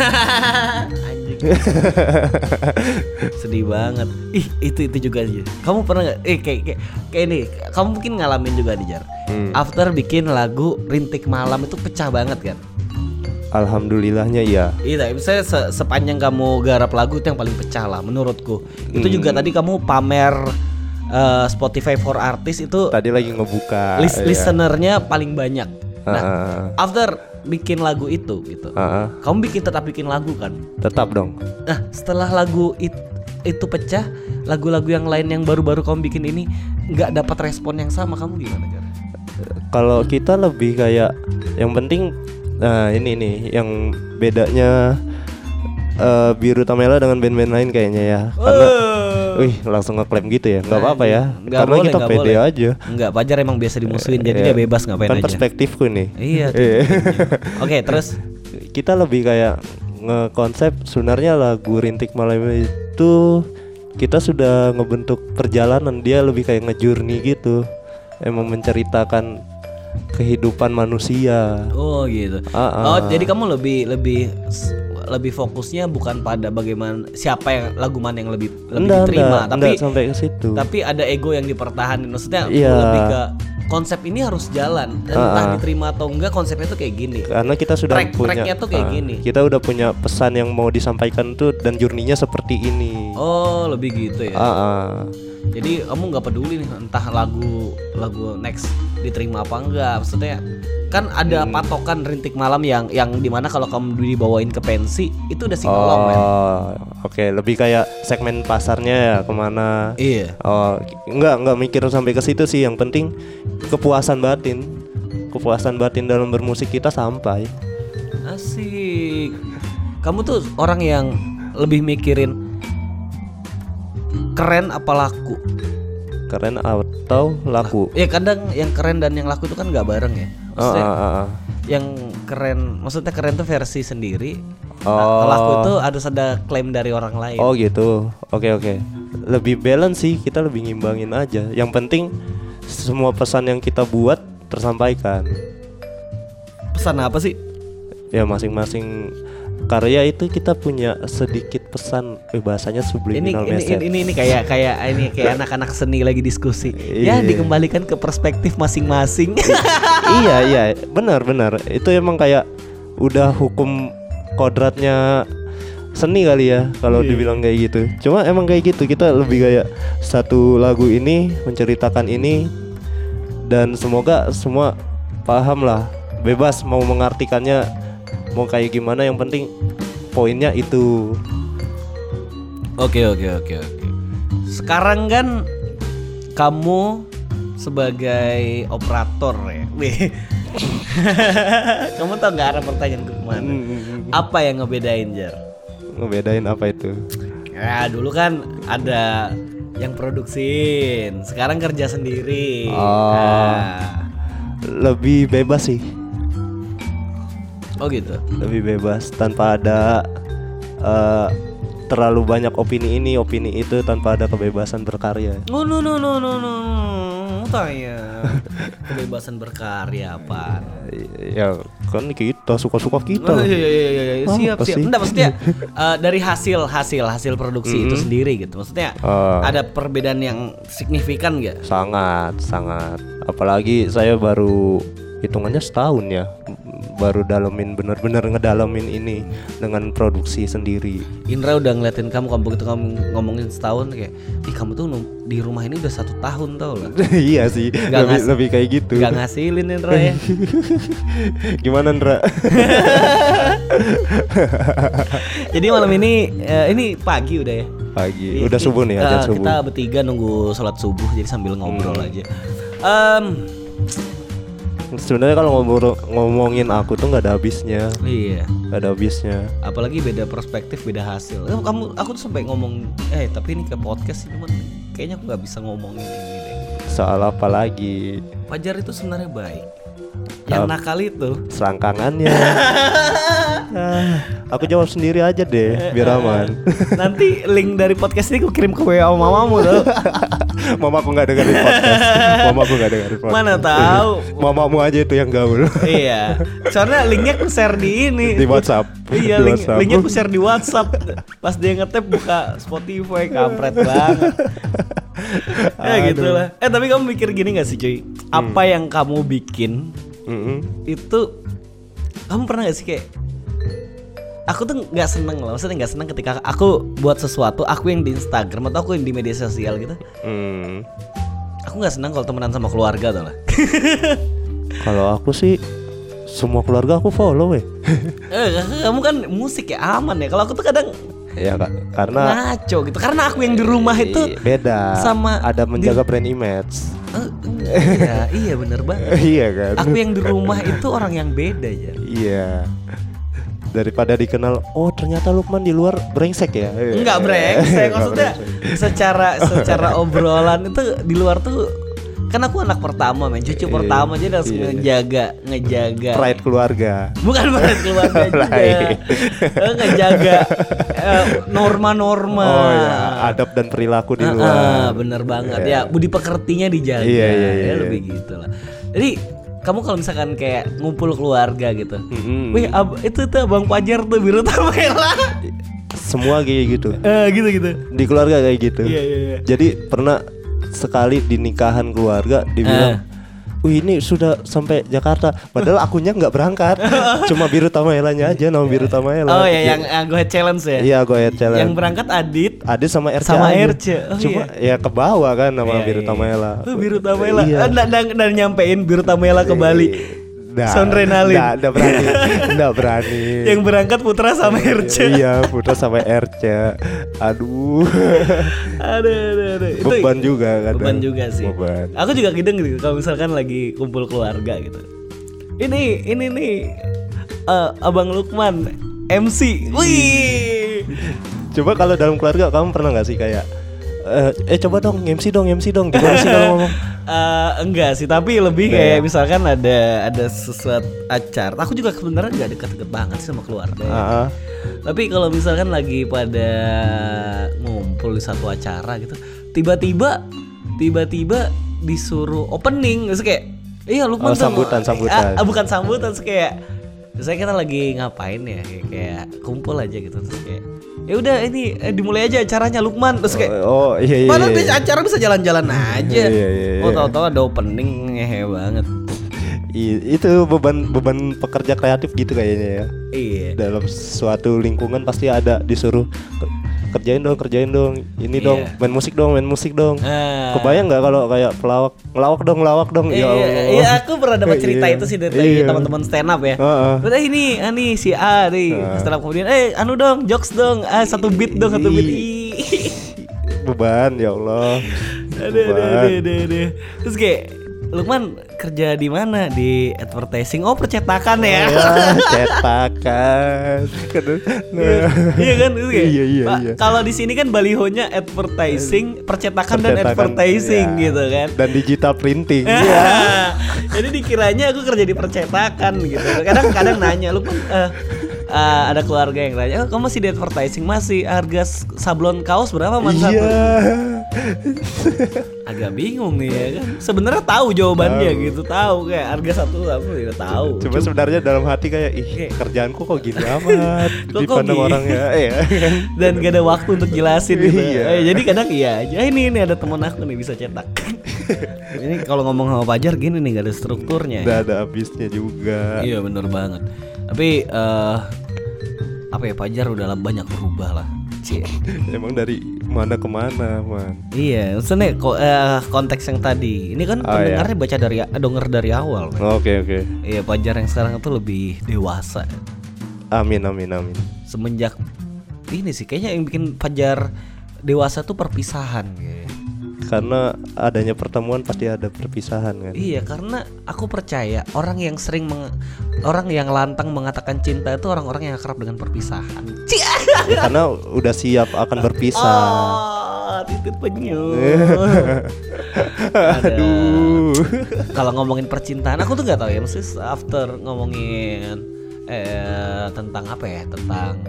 Sedih banget. Ih, itu itu juga aja. Kamu pernah nggak? Eh kayak kayak kayak ini. Kamu mungkin ngalamin juga nih Jar. Hmm. After bikin lagu Rintik Malam itu pecah banget kan? alhamdulillahnya iya Iya, misalnya se- sepanjang kamu garap lagu itu yang paling pecah lah menurutku. Itu juga Hmm. tadi kamu pamer eh, Spotify for Artist itu tadi lagi ngebuka lis- ya. listenernya paling banyak. Nah, Ah, after bikin lagu itu gitu. Ah. Kamu bikin tetap bikin lagu kan? tetap dong. Nah, setelah lagu it- itu pecah, lagu-lagu yang lain yang baru-baru kamu bikin ini nggak dapat respon yang sama, kamu gimana, Jar? Kalau kita lebih kayak yang penting nah ini nih yang bedanya eh, Biru Tamela dengan band-band lain kayaknya ya. Karena wih langsung ngeklaim gitu ya. nggak apa-apa ya. Nggak Karena boleh, kita nggak pede boleh. aja. Enggak, Pajar emang biasa dimusuhin, jadi Iya. dia bebas ngapain kan aja. perspektifku nih. Iya. Iya. Oke, terus kita lebih kayak ngekonsep sebenarnya lagu Rintik Malam itu kita sudah ngebentuk perjalanan dia lebih kayak ngejurni gitu emang menceritakan kehidupan manusia oh gitu. Ah, ah. Oh, jadi kamu lebih lebih lebih fokusnya bukan pada bagaimana siapa yang lagu mana yang lebih lebih Enggak, diterima, enggak, tapi enggak sampai ke situ tapi ada ego yang dipertahankan. Maksudnya Iya. lebih ke konsep ini harus jalan. Ah, entah ah. diterima atau enggak konsepnya tuh kayak gini. karena kita sudah Track- punya tracknya tuh kayak ah, gini. kita udah punya pesan yang mau disampaikan tuh dan jurninya seperti ini Oh, lebih gitu ya. Ah, ah. Jadi kamu nggak peduli nih entah lagu lagu next diterima apa enggak. Maksudnya kan ada Hmm. patokan rintik malam yang yang di mana kalau kamu dibawain ke pensi itu udah singelong men. oh oke lebih kayak segmen pasarnya ya ke mana Iya. Oh, enggak enggak mikir sampai ke situ sih. Yang penting kepuasan batin. Kepuasan batin dalam bermusik kita sampai. Asik. Kamu tuh orang yang lebih mikirin keren apa laku. Keren atau laku. Ya kadang yang keren dan yang laku itu kan nggak bareng ya. Maksudnya ah, ah, ah. yang keren, maksudnya keren tuh versi sendiri. Oh. Nah, laku itu harus ada klaim dari orang lain. Oh gitu. Oke oke. Lebih balance sih. Kita lebih ngimbangin aja. Yang penting semua pesan yang kita buat tersampaikan. Pesan apa sih? Ya masing-masing karya itu kita punya sedikit pesan. Eh, bahasanya Ini subliminal ini, message. ini ini ini kayak kayak ini kayak [laughs] anak-anak seni lagi diskusi. Ya Iya. dikembalikan ke perspektif masing-masing. iya iya benar benar itu emang kayak udah hukum kodratnya seni kali ya kalau Iya. dibilang kayak gitu cuma emang kayak gitu kita lebih kayak satu lagu ini menceritakan ini dan semoga semua paham lah bebas mau mengartikannya mau kayak gimana yang penting poinnya itu Oke oke oke oke. Sekarang kan kamu sebagai operator ya. [laughs] Wih. kamu tau nggak arah pertanyaan ke ke mana? Apa yang ngebedain Jar? ngebedain apa itu Ya dulu kan ada yang produksiin, sekarang kerja sendiri. Oh. Nah. lebih bebas sih Oh gitu. lebih bebas tanpa ada eh, terlalu banyak opini ini opini itu tanpa ada kebebasan berkarya No no no no no no. Tanya. Kebebasan berkarya apa? ya kan kita suka-suka kita Oh, iya, iya, iya, iya. Ah, siap siap. Enggak maksudnya eh, dari hasil hasil hasil produksi itu sendiri gitu. Maksudnya Ah. ada perbedaan yang signifikan gak? sangat sangat apalagi saya baru hitungannya setahun ya baru dalemin bener-bener ngedalemin ini dengan produksi sendiri Indra udah ngeliatin kamu kamu begitu kamu ngomongin setahun kayak, ih kamu tuh di rumah ini udah satu tahun tau lah. [laughs] iya sih Nggak lebih, ngas- lebih kayak gitu Gak ngasilin Indra ya. [laughs] gimana Ndra [laughs] Jadi malam ini eh, ini pagi udah ya. pagi udah subuh nih Eh, aja subuh Kita bertiga nunggu sholat subuh jadi sambil ngobrol Hmm. aja. Em, sebenarnya kalau ngomong ngomongin aku tuh nggak ada habisnya iya. nggak ada habisnya Apalagi beda perspektif, beda hasil. Eh, kamu, aku tuh sampai ngomong, eh tapi ini ke podcast sih, cuman kayaknya aku nggak bisa ngomongin ini deh. soal apa lagi Fajar itu sebenarnya baik. Yang Ap- nakal itu, selangkangannya Ah, [laughs] aku jawab sendiri aja deh biar aman nanti link dari podcast ini aku kirim ke WA mamamu tuh. [laughs] mama aku nggak dengerin podcast [laughs] mama aku nggak dengerin podcast Mana tahu. mamamu aja itu yang gaul iya. Soalnya linknya aku share di ini. di WhatsApp Iya, Di link, WhatsApp. linknya aku share di WhatsApp. Pas dia ngetep buka Spotify, kampret banget. ya gitu lah. Eh tapi kamu mikir gini gak sih cuy? Apa yang kamu bikin Mm-mm. itu kamu pernah gak sih kayak aku tuh nggak seneng loh maksudnya nggak seneng ketika aku buat sesuatu aku yang di Instagram atau aku yang di media sosial gitu Hmm. aku nggak seneng kalau temenan sama keluarga tuh lah [laughs] kalau aku sih semua keluarga aku follow eh. Eh, kamu kan musik ya aman ya. Kalau aku tuh kadang ya karena ngaco gitu. Karena aku yang di rumah itu beda. sama ada menjaga brand image. Eh, iya, iya bener banget. [laughs] iya kan. Aku yang di rumah itu orang yang beda ya. Iya. Daripada dikenal, oh ternyata Lukman di luar brengsek ya. Enggak brengsek, [laughs] maksudnya brengsek. secara secara [laughs] obrolan itu di luar tuh kan aku anak pertama men cucu Iya, pertama jadi harus iya. ngejaga ngejaga pride keluarga. bukan bukan keluarga juga. [laughs] Eh, ngejaga eh, norma-norma Oh ya, adab dan perilaku di Ah, luar. ah, bener banget Iya. ya budi pekertinya dijaga Iya, iya, ya iya. lebih gitu lah jadi kamu kalau misalkan kayak ngumpul keluarga gitu Mm-mm. Wih, ab- itu tuh Bang Pajar tuh biru tamela. Semua kayak gitu. Eh, gitu gitu. Di keluarga kayak gitu. Iya, iya, iya. Jadi pernah sekali di nikahan keluarga dibilang Eh. Wih ini sudah sampai Jakarta Padahal akunya nggak berangkat [laughs] Cuma biru tamaelanya aja Nama biru tamaela Oh ya yang uh, gue challenge ya. Iya gue challenge Yang berangkat Adit Ada sama RC Sama. RC. Oh, Cuma ya ke bawah kan nama Iya, biru iya. tamaela Oh, biru Tamela. Iya. Dan, dan, dan nyampein biru Tamela ke Bali. Nah, Soundrenalin. Nggak nggak berani [laughs] Nggak berani Yang berangkat Putra sama RC. Iya putra sama RC Aduh aduh, aduh, aduh. Itu Beban juga kadang. Beban juga sih. Beban. Aku juga gideng gitu kalau misalkan lagi kumpul keluarga gitu. Ini ini nih eh, Abang Lukman MC. Wih. Coba kalau dalam keluarga kamu pernah nggak sih kayak eh, eh coba dong MC dong MC dong gimana sih kalau [laughs] ngomong Eh, enggak sih, tapi lebih kayak ya? misalkan ada ada sesuatu acara. Aku juga sebenarnya nggak deket-deket banget sih sama keluarga. ya. Ah, ah. Tapi kalau misalkan lagi pada ngumpul di satu acara gitu, tiba-tiba tiba-tiba disuruh opening, terus kayak iya lu Oh, sambutan, sambutan. Ah, ah, bukan sambutan, terus kayak saya kita lagi ngapain ya kayak, kayak kumpul aja gitu terus kayak ya udah ini eh, dimulai aja acaranya Lukman terus kayak oh iya iya, Padahal iya. bisa acara bisa jalan-jalan aja. Iya, iya, iya. Oh tahu-tahu ada opening ngehe banget. I- itu beban beban pekerja kreatif gitu kayaknya ya Iya. dalam suatu lingkungan pasti ada disuruh "Ke- kerjain dong kerjain dong ini Iya. dong main musik dong main musik dong Ah. kebayang nggak kalau kayak pelawak ngelawak dong ngelawak dong ya Iya, Allah iya, aku pernah dapat [laughs] cerita Iya. itu sih dari Iya. teman-teman stand up ya. Heeh. Udah ini, ini si A nih stand up kemudian, eh anu dong, jokes dong, ah satu beat dong, satu beat. Beban ya Allah aduh, aduh, beban aduh, aduh, aduh. Terus kayak Lukman kerja di mana? Di advertising. Oh, percetakan ya. ya cetakan nah, iya kan itu kayak, Iya, iya, Pak, iya. kalau di sini kan balihonya advertising percetakan, dan Percetakan, advertising ya. gitu kan dan digital printing [laughs] Iya. jadi dikiranya aku kerja di percetakan gitu kadang-kadang nanya lu kan eh, eh, ada keluarga yang nanya oh, kamu masih di advertising masih harga sablon kaos berapa mas iya satu?" [laughs] agak bingung nih ya kan sebenarnya tahu jawabannya gitu tahu kayak harga satu apa juga tahu Cuma sebenarnya dalam hati kayak ih Kayak- kerjaanku kok gini amat [laughs] Kok- kok dipandang gini? orang ya. [laughs] Kan? dan gak ada waktu untuk jelasin gitu. Iya. Eh, jadi kadang iya aja "Eh, ini ini ada temen aku nih bisa cetak. [laughs] ini kalau ngomong sama Pajar gini nih gak ada strukturnya. Udah ada habisnya juga. Iya bener banget. Tapi eh apa ya Pajar udah banyak berubah lah. Emang dari mana ke mana, Man? Iya, maksudnya ko- eh, konteks yang tadi. Ini kan Oh, pendengarnya baca dari denger dari awal. Oke, oke. Iya, Pajar yang sekarang itu lebih dewasa. Amin, amin, amin. Semenjak ini sih kayaknya yang bikin Pajar dewasa tuh perpisahan kayaknya. Karena adanya pertemuan pasti ada perpisahan kan. Iya karena aku percaya orang yang sering meng- orang yang lantang mengatakan cinta itu orang-orang yang akrab dengan perpisahan. Ya, karena udah siap akan berpisah. Oh, titik penyu. [laughs] Aduh. Kalau ngomongin percintaan, aku tuh nggak tahu ya, mesti after ngomongin eh tentang apa ya, tentang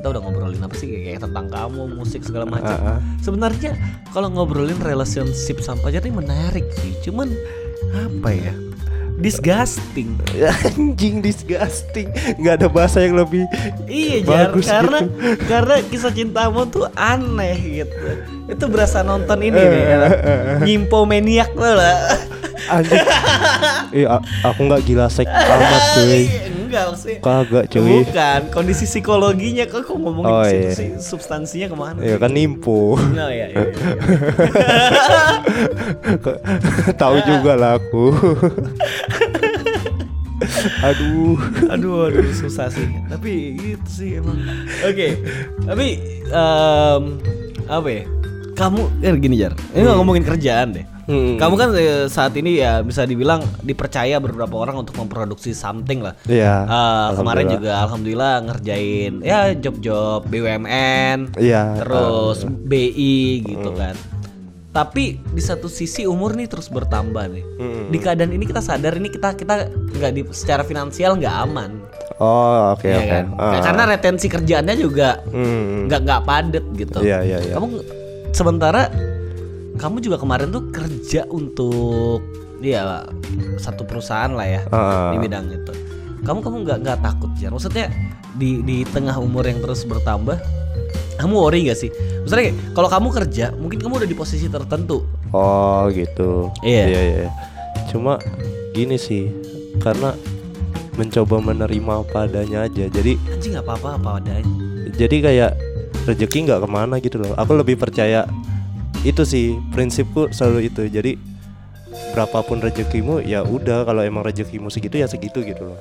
kita udah ngobrolin apa sih kayak, tentang kamu, musik segala macam. Ah. Sebenarnya kalau ngobrolin relationship sama pacar ini menarik sih, cuman apa ya? Disgusting. [laughs] Anjing disgusting. nggak ada bahasa yang lebih Iya Jar, bagus karena gitu. karena kisah cintamu tuh aneh gitu. Itu berasa nonton ini nih, ya. Nyimpomaniac lo lah. Anjing. eh, [laughs] a- aku nggak gila sek amat [laughs] cuy. Enggak sih. Kagak cuy. Bukan, kondisi psikologinya kok kok ngomongin Oh, iya. sih, substansinya ke mana? Ya kan nimpu. Oh, iya, iya, iya. [laughs] Tahu juga lah aku. [laughs] Aduh. aduh aduh susah sih tapi gitu sih emang oke tapi em, apa ya kamu eh gini jar ini nggak ngomongin kerjaan deh Hmm. kamu kan eh, saat ini ya bisa dibilang dipercaya beberapa orang untuk memproduksi something lah Iya. Eh, kemarin juga alhamdulillah ngerjain ya job-job BUMN Iya. terus BI gitu kan tapi di satu sisi umur nih terus bertambah nih Mm. di keadaan ini kita sadar ini kita kita nggak di secara finansial nggak aman Oh, oke ya oke. kan Ah. karena retensi kerjaannya juga Hmm. nggak nggak padet gitu Iya, iya, iya. kamu sementara kamu juga kemarin tuh kerja untuk ya satu perusahaan lah ya Ah. di bidang itu kamu kamu nggak nggak takut ya maksudnya di di tengah umur yang terus bertambah kamu worry gak sih maksudnya kalau kamu kerja mungkin kamu udah di posisi tertentu Oh, gitu. Iya. Iya, iya. Cuma gini sih, karena mencoba menerima apa adanya aja. Jadi anjing nggak apa-apa apa adanya jadi kayak rezeki nggak ke mana gitu loh. Aku lebih percaya itu sih prinsipku selalu itu. Jadi berapapun rezekimu ya udah kalau emang rezekimu segitu ya segitu gitu loh.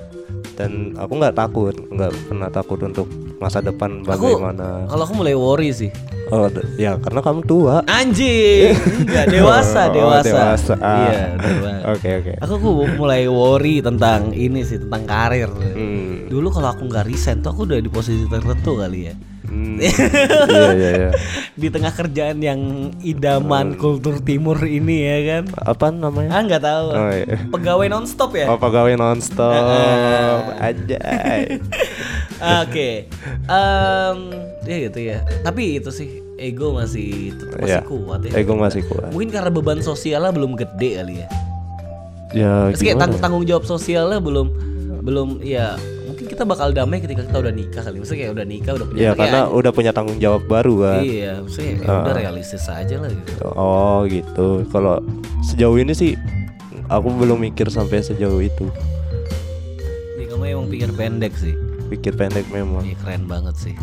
Dan aku nggak takut, nggak pernah takut untuk masa depan aku bagaimana. kalau aku mulai worry sih Oh, ya karena kamu tua. anjing nggak dewasa [laughs] Oh, dewasa, dewasa. Ah. iya dewasa. [laughs] Oke oke. aku aku mulai worry tentang ini sih tentang karir Hmm. dulu kalau aku nggak resign tuh aku udah di posisi tertentu kali ya Hmm. [laughs] Iya iya iya. di tengah kerjaan yang idaman Hmm. kultur timur ini ya kan Apa namanya? ah nggak tahu Oh, iya. pegawai nonstop ya Oh pegawai nonstop Anjay [laughs] oke Em, ya gitu ya tapi itu sih ego masih tetap masih Iya. kuat ya Ego masih kuat mungkin karena beban sosialnya belum gede kali ya Ya Terus kayak tang- tanggung jawab sosialnya belum belum ya kita bakal damai ketika kita udah nikah kali. Maksudnya kayak udah nikah udah punya Ya anak, karena udah punya tanggung jawab baru kan iya maksudnya ya udah realistis aja lah gitu. Oh gitu. Kalau sejauh ini sih Aku belum mikir sampai sejauh itu. Nih, kamu emang pikir pendek sih. Pikir pendek memang. Iya keren banget sih.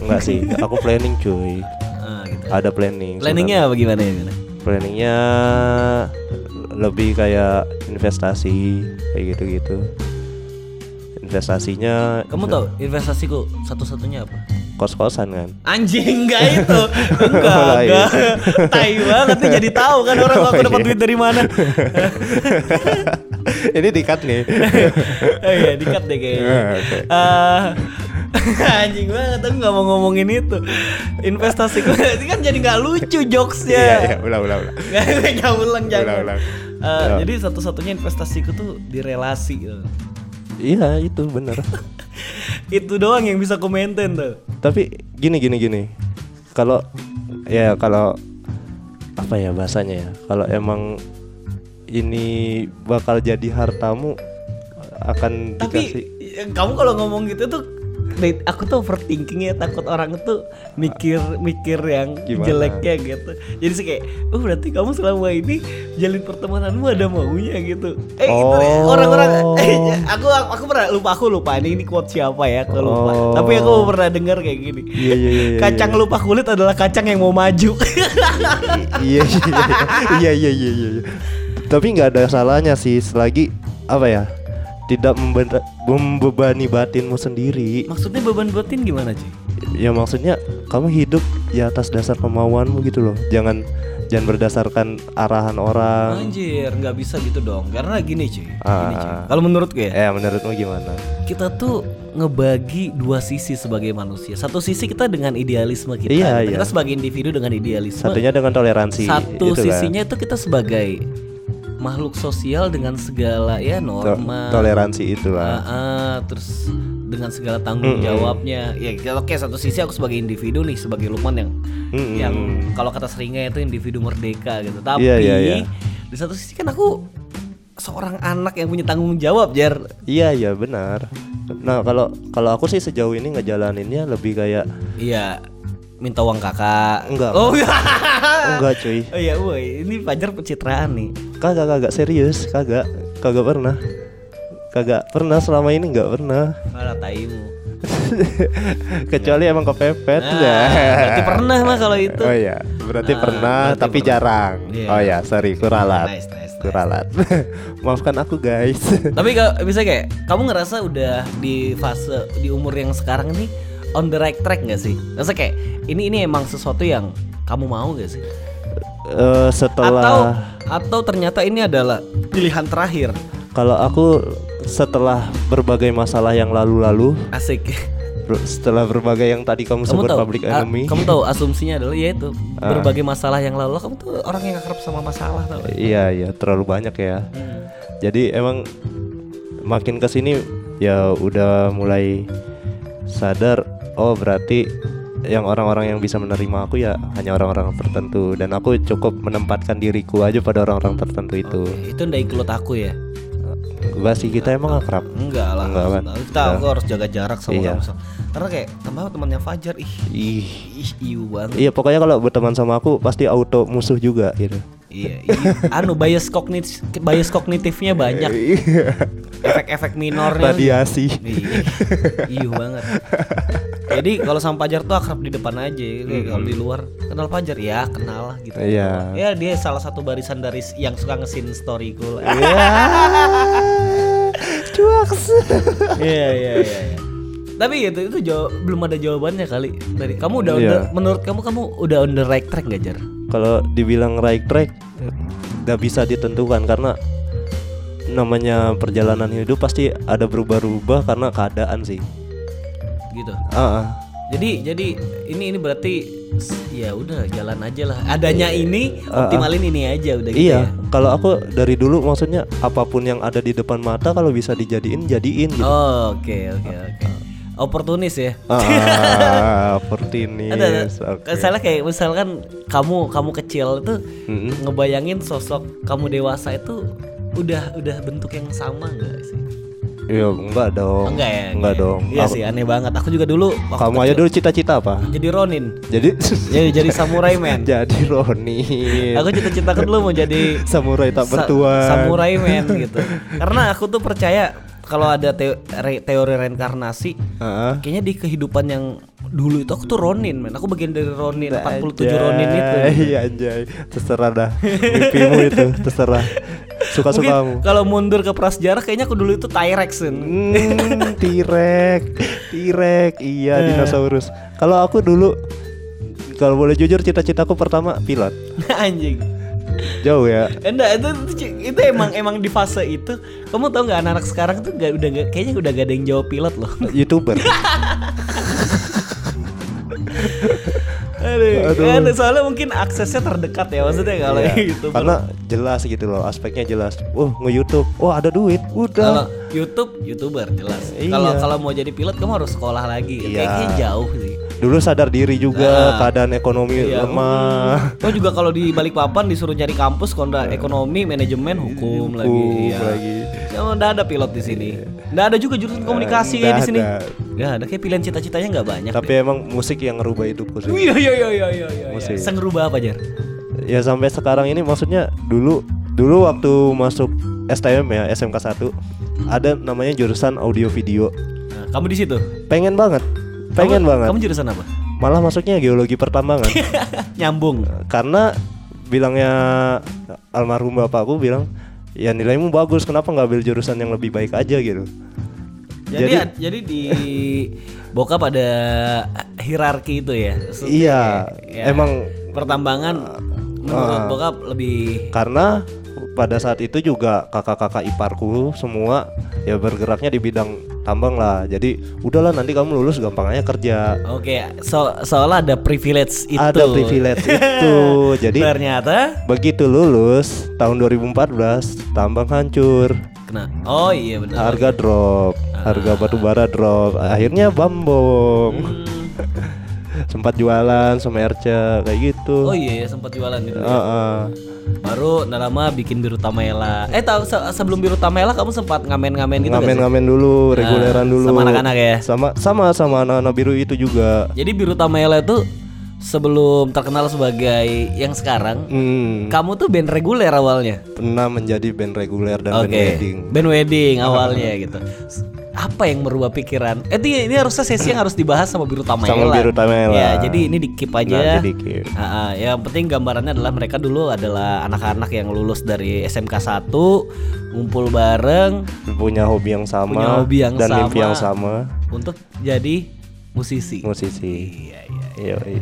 Enggak sih Aku [laughs] planning cuy. Ah, gitu. Ada planning planningnya apa gimana ya gimana? Planningnya Lebih kayak investasi Kayak gitu-gitu Investasinya kamu tahu investasiku satu-satunya apa? Kos-kosan kan? Anjing enggak [laughs] itu. Enggak Oh, enggak. Tai banget nih jadi tahu kan orang aku Oh, dapat iya. duit dari mana. [laughs] Ini dikat nih. Oh iya dikat deh kayaknya. Ah, oke. Eh, [laughs] anjing banget aku nggak mau ngomongin itu. Investasi gue ini kan jadi nggak lucu jokesnya. Iya iya ulang ulang ulang. Nggak ulang jangan. Ulang, ulang. Ya. jadi satu-satunya investasiku tuh di relasi gitu. Iya itu bener. [laughs] Itu doang yang bisa ku maintain tuh. Tapi gini gini gini. Kalau ya kalau apa ya bahasanya ya? Kalau emang ini bakal jadi hartamu akan tapi dikasih kamu kalau ngomong gitu tuh Aku tuh overthinking ya takut orang tuh mikir mikir yang Gimana? jeleknya gitu jadi sih kayak oh berarti kamu selama ini jalin pertemananmu ada maunya gitu eh itu Oh. orang-orang eh, aku aku aku pernah lupa aku lupa ini ini quote siapa ya aku lupa Oh. tapi aku pernah dengar kayak gini Iya iya iya iya, kacang iya. lupa kulit adalah kacang yang mau maju iya iya iya iya iya iya iya. Tapi nggak ada salahnya sih selagi apa ya tidak membe- membebani batinmu sendiri. maksudnya beban batin gimana sih Ya maksudnya kamu hidup ya atas dasar kemauanmu gitu loh. Jangan jangan berdasarkan arahan orang. anjir nggak bisa gitu dong karena gini cuy Ah. cuy. kalau menurutku ya Eh menurutmu gimana? kita tuh ngebagi dua sisi sebagai manusia. Satu sisi kita dengan idealisme kita. Iya, kita, iya. sebagai individu dengan idealisme. Satunya dengan toleransi. Satu itu kan. sisinya itu kita sebagai makhluk sosial dengan segala ya norma. toleransi Ah, itulah. ah, terus dengan segala tanggung Mm-mm. jawabnya. Ya oke satu sisi aku sebagai individu nih sebagai Lukman yang Mm-mm. yang kalau kata seringnya itu individu merdeka gitu. Tapi Iya, iya, iya. di satu sisi kan aku seorang anak yang punya tanggung jawab, Jar. Iya iya benar. Nah kalau kalau aku sih sejauh ini ngejalaninnya lebih kayak Iya, minta uang kakak. Enggak, Oh, [laughs] enggak cuy. oh iya, woi, ini Fajar pencitraan nih. Kagak kagak serius, kagak kagak pernah. Kagak pernah selama ini nggak pernah. Malah taimu. [laughs] Kecuali emang kepepet Nah, ya. berarti pernah mah kalau itu. Oh iya, berarti Ah, pernah berarti tapi pernah. jarang. Iya. Oh ya, sorry kuralat. Nice, nice, Kuralat. [laughs] Maafkan aku guys. Tapi kalau bisa kayak kamu ngerasa udah di fase di umur yang sekarang nih on the right track nggak sih? Rasa kayak ini ini emang sesuatu yang kamu mau gak sih? Eh, setelah Atau atau ternyata ini adalah pilihan terakhir? kalau aku setelah berbagai masalah yang lalu-lalu, Asik. setelah berbagai yang tadi kamu, Kamu sebut tahu, public enemy. kamu tahu asumsinya adalah ya itu Ah. berbagai masalah yang lalu kamu tuh orang yang akrab sama masalah tau. Iya iya terlalu banyak ya. Hmm. Jadi emang makin ke sini ya udah mulai sadar oh berarti yang orang-orang yang bisa menerima aku ya hanya orang-orang tertentu dan aku cukup menempatkan diriku aja pada orang-orang tertentu itu. Oke, itu ndak ikut aku ya? Enggak sih kita emang akrab. Enggak lah. Enggak kan? Kita aku harus jaga jarak sama Iya. kamu. Karena kayak tambah temannya Fajar ih Ih. ih iu banget. Iya pokoknya kalau berteman sama aku pasti auto musuh juga gitu. Iya, iya. anu bias kognitif bias kognitifnya banyak. Efek-efek minornya. Radiasi. Iya, Iu banget. Jadi kalau sama Fajar tuh akrab di depan aja. Kayak Kalau di luar kenal Fajar ya kenal lah gitu. Iya. Ya dia salah satu barisan dari yang suka ngesin storyku. lah. [laughs] Cuaks. Iya iya iya. iya. Tapi itu itu jawab, belum ada jawabannya kali dari kamu udah Iya. udah- menurut kamu kamu udah on the right track gak Jar? Kalau dibilang right track nggak bisa ditentukan karena namanya perjalanan hidup pasti ada berubah-ubah karena keadaan sih. Gitu. Ah, ah. Jadi jadi ini ini berarti ya udah jalan aja lah. Adanya ini optimalin ini aja udah gitu iya, ya. kalau aku dari dulu maksudnya apa pun yang ada di depan mata kalau bisa dijadiin jadiin gitu. Oh, Oke oke oke. Oportunis ya. Ah, [laughs] opportunis. Ada, ada. Oke. Misalnya kayak misalkan kamu kamu kecil tuh Mm-mm. ngebayangin sosok kamu dewasa itu udah udah bentuk yang sama nggak sih? Iya, enggak dong. Enggak ya? Enggak ya? dong. Iya Aku- sih aneh banget. Aku juga dulu waktu Kamu aja dulu cita-cita apa? jadi Ronin. Jadi Jadi jadi samurai man. [laughs] jadi Ronin. Aku cita-citaku dulu mau jadi samurai tak sa- bertuan. samurai man gitu. Karena aku tuh percaya kalau ada re- teori reinkarnasi Heeh. kayaknya di kehidupan yang dulu itu aku tuh Ronin men. Aku bagian dari Ronin 47 Ronin itu. Iya anjay. Terserah dah. Mimpimu itu terserah. Suka-suka kamu. Kalau mundur ke prasejarah kayaknya aku dulu itu T-Rex. Hmm, T-Rex, T-Rex, iya Eh. dinosaurus. Kalau aku dulu, kalau boleh jujur, cita-citaku pertama pilot. [laughs] Anjing. Jauh ya. Enggak itu, itu itu emang emang di fase itu kamu tau nggak anak-anak sekarang tuh gak, udah gak, kayaknya udah gak ada yang jawab pilot loh. [laughs] Youtuber. Aduh, Aduh. kan soalnya mungkin aksesnya terdekat ya maksudnya kalau Iya, gitu. Karena jelas gitu loh, aspeknya jelas. Oh nge-YouTube, oh ada duit, kalau udah. YouTube youtuber jelas. Iya. Kalau kalau mau jadi pilot kamu harus sekolah lagi. Iya. Kayaknya jauh sih. Dulu sadar diri juga, Nah. keadaan ekonomi Iya. lemah. Oh juga kalau di Balikpapan disuruh nyari kampus nggak ekonomi, manajemen, hukum, lagi. Hukum Iya. lagi. Ya udah ada pilot di sini. Nggak ada juga jurusan komunikasi nggak kayak di sini. ada. Nggak ada kayak pilihan cita-citanya nggak banyak. Tapi emang musik yang ngerubah hidupku sih. Iya iya iya iya iya. iya. Musik. Sen ngerubah apa Jar? Ya sampai sekarang ini maksudnya dulu dulu waktu masuk STM ya SMK 1 ada namanya jurusan audio video. Nah, kamu di situ? Pengen banget. Pengen Kamu- banget. Kamu jurusan apa? Malah masuknya geologi pertambangan. [laughs] Nyambung. Karena bilangnya almarhum bapakku bilang ya nilaimu bagus kenapa nggak ambil jurusan yang lebih baik aja gitu. Jadi jadi, jadi di bokap ada hierarki itu ya. Maksudnya Iya, ya, emang pertambangan menurut Ah. bokap lebih karena pada saat itu juga kakak-kakak iparku semua ya bergeraknya di bidang tambang lah. Jadi udahlah nanti kamu lulus gampang aja kerja. Oke, so soalnya ada privilege itu. Ada privilege [laughs] itu. Jadi ternyata begitu lulus tahun 2014 tambang hancur. kena. Oh iya benar. Harga drop, harga batu bara drop. Akhirnya bambong. Hmm. [laughs] Sempat jualan sama Erca kayak gitu. Oh iya ya, sempat jualan itu. Heeh. Baru nggak lama bikin biru tamela. Eh tahu se- sebelum biru tamela kamu sempat ngamen-ngamen gitu? Ngamen-ngamen dulu, reguleran Ah, dulu. sama anak-anak ya? Sama sama sama anak-anak biru itu juga. Jadi biru tamela itu sebelum terkenal sebagai yang sekarang, Hmm, kamu tuh band reguler awalnya. pernah menjadi band reguler dan Oke. band wedding. Band wedding awalnya gitu. Apa yang merubah pikiran? Eh ini, ini harusnya sesi yang harus dibahas sama Biru Tamela. Sama Biru Tamela. Ya, jadi ini di keep aja. Nanti di-keep. Ah, ah, yang penting gambarannya adalah mereka dulu adalah anak-anak yang lulus dari SMK 1 ngumpul bareng Punya hobi yang sama Punya hobi yang dan sama. mimpi yang sama. untuk jadi musisi. Musisi. Iya, iya. Yoi.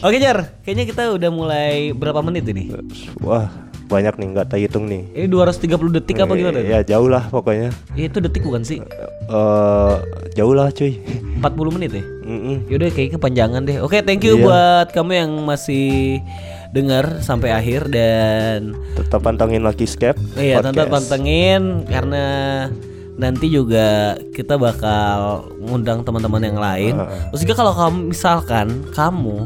Oke Jar, kayaknya kita udah mulai berapa menit ini? Wah, banyak nih nggak hitung nih. Ini 230 detik apa gimana? Ya jauh lah pokoknya. Eh, Itu detik bukan sih? eh jauh lah cuy. 40 menit ya? Mm-mm. Yaudah kayak kepanjangan deh. Oke, thank you Iya. buat kamu yang masih dengar sampai akhir dan Tetap pantengin lagi Scape. iya tetap pantengin karena nanti juga kita bakal ngundang teman-teman yang lain. Heeh. Terus juga kalau kamu misalkan kamu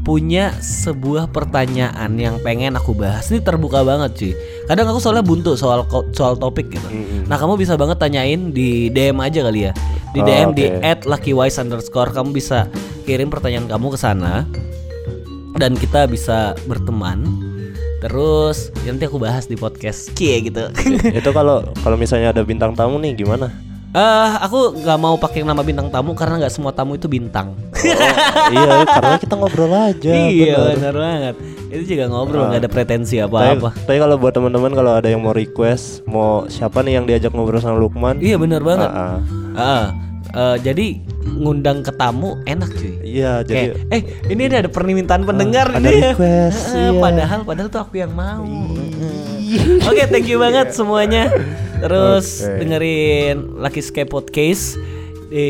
punya sebuah pertanyaan yang pengen aku bahas ini terbuka banget cuy. Kadang aku soalnya buntu soal soal topik gitu. Mm-mm. Nah kamu bisa banget tanyain di DM aja kali ya Di Oh, DM di oke. @luckywise underscore Kamu bisa kirim pertanyaan kamu ke sana Dan kita bisa berteman Terus nanti aku bahas di podcast Cie gitu [laughs] Itu kalau kalau misalnya ada bintang tamu nih gimana? Eh, Aku nggak mau pakai nama bintang tamu Karena nggak semua tamu itu bintang iya, karena kita ngobrol aja. Iya bener. benar banget Itu juga ngobrol nggak ada pretensi Tapi, apa-apa tapi kalau buat teman-teman kalau ada yang mau request, mau siapa nih yang diajak ngobrol sama Lukman? Iya benar banget Ah, ah. Ah, eh, Jadi ngundang ke tamu enak cuy Iya, jadi Kayak, eh ini ada, ada permintaan pendengar ada ya. request, Eh, iya. Padahal padahal tuh aku yang mau. Oke, thank you banget semuanya. Terus Oke. dengerin Lucky Sky Podcast di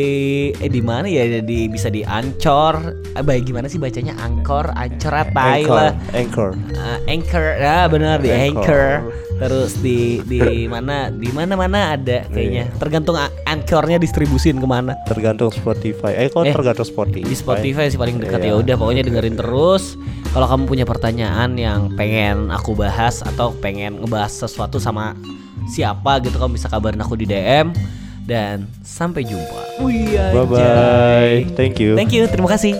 eh di mana ya? Di bisa di Ancor eh, baik gimana sih bacanya? Angkor Ancor apa? Anchor, lah. Anchor. Eh, Anchor. Ya benar di Anchor. Anchor. Terus di di mana? Di mana mana ada kayaknya. Tergantung a- Anchornya distribusin ke mana. Tergantung Spotify. Eh, kok Eh, tergantung Spotify? di Spotify sih paling dekat. Ya Iya. udah pokoknya dengerin terus. Kalau kamu punya pertanyaan yang pengen aku bahas atau pengen ngebahas sesuatu sama siapa gitu kamu bisa kabarin aku di DM dan sampai jumpa. Bye bye. Thank you. Thank you, terima kasih.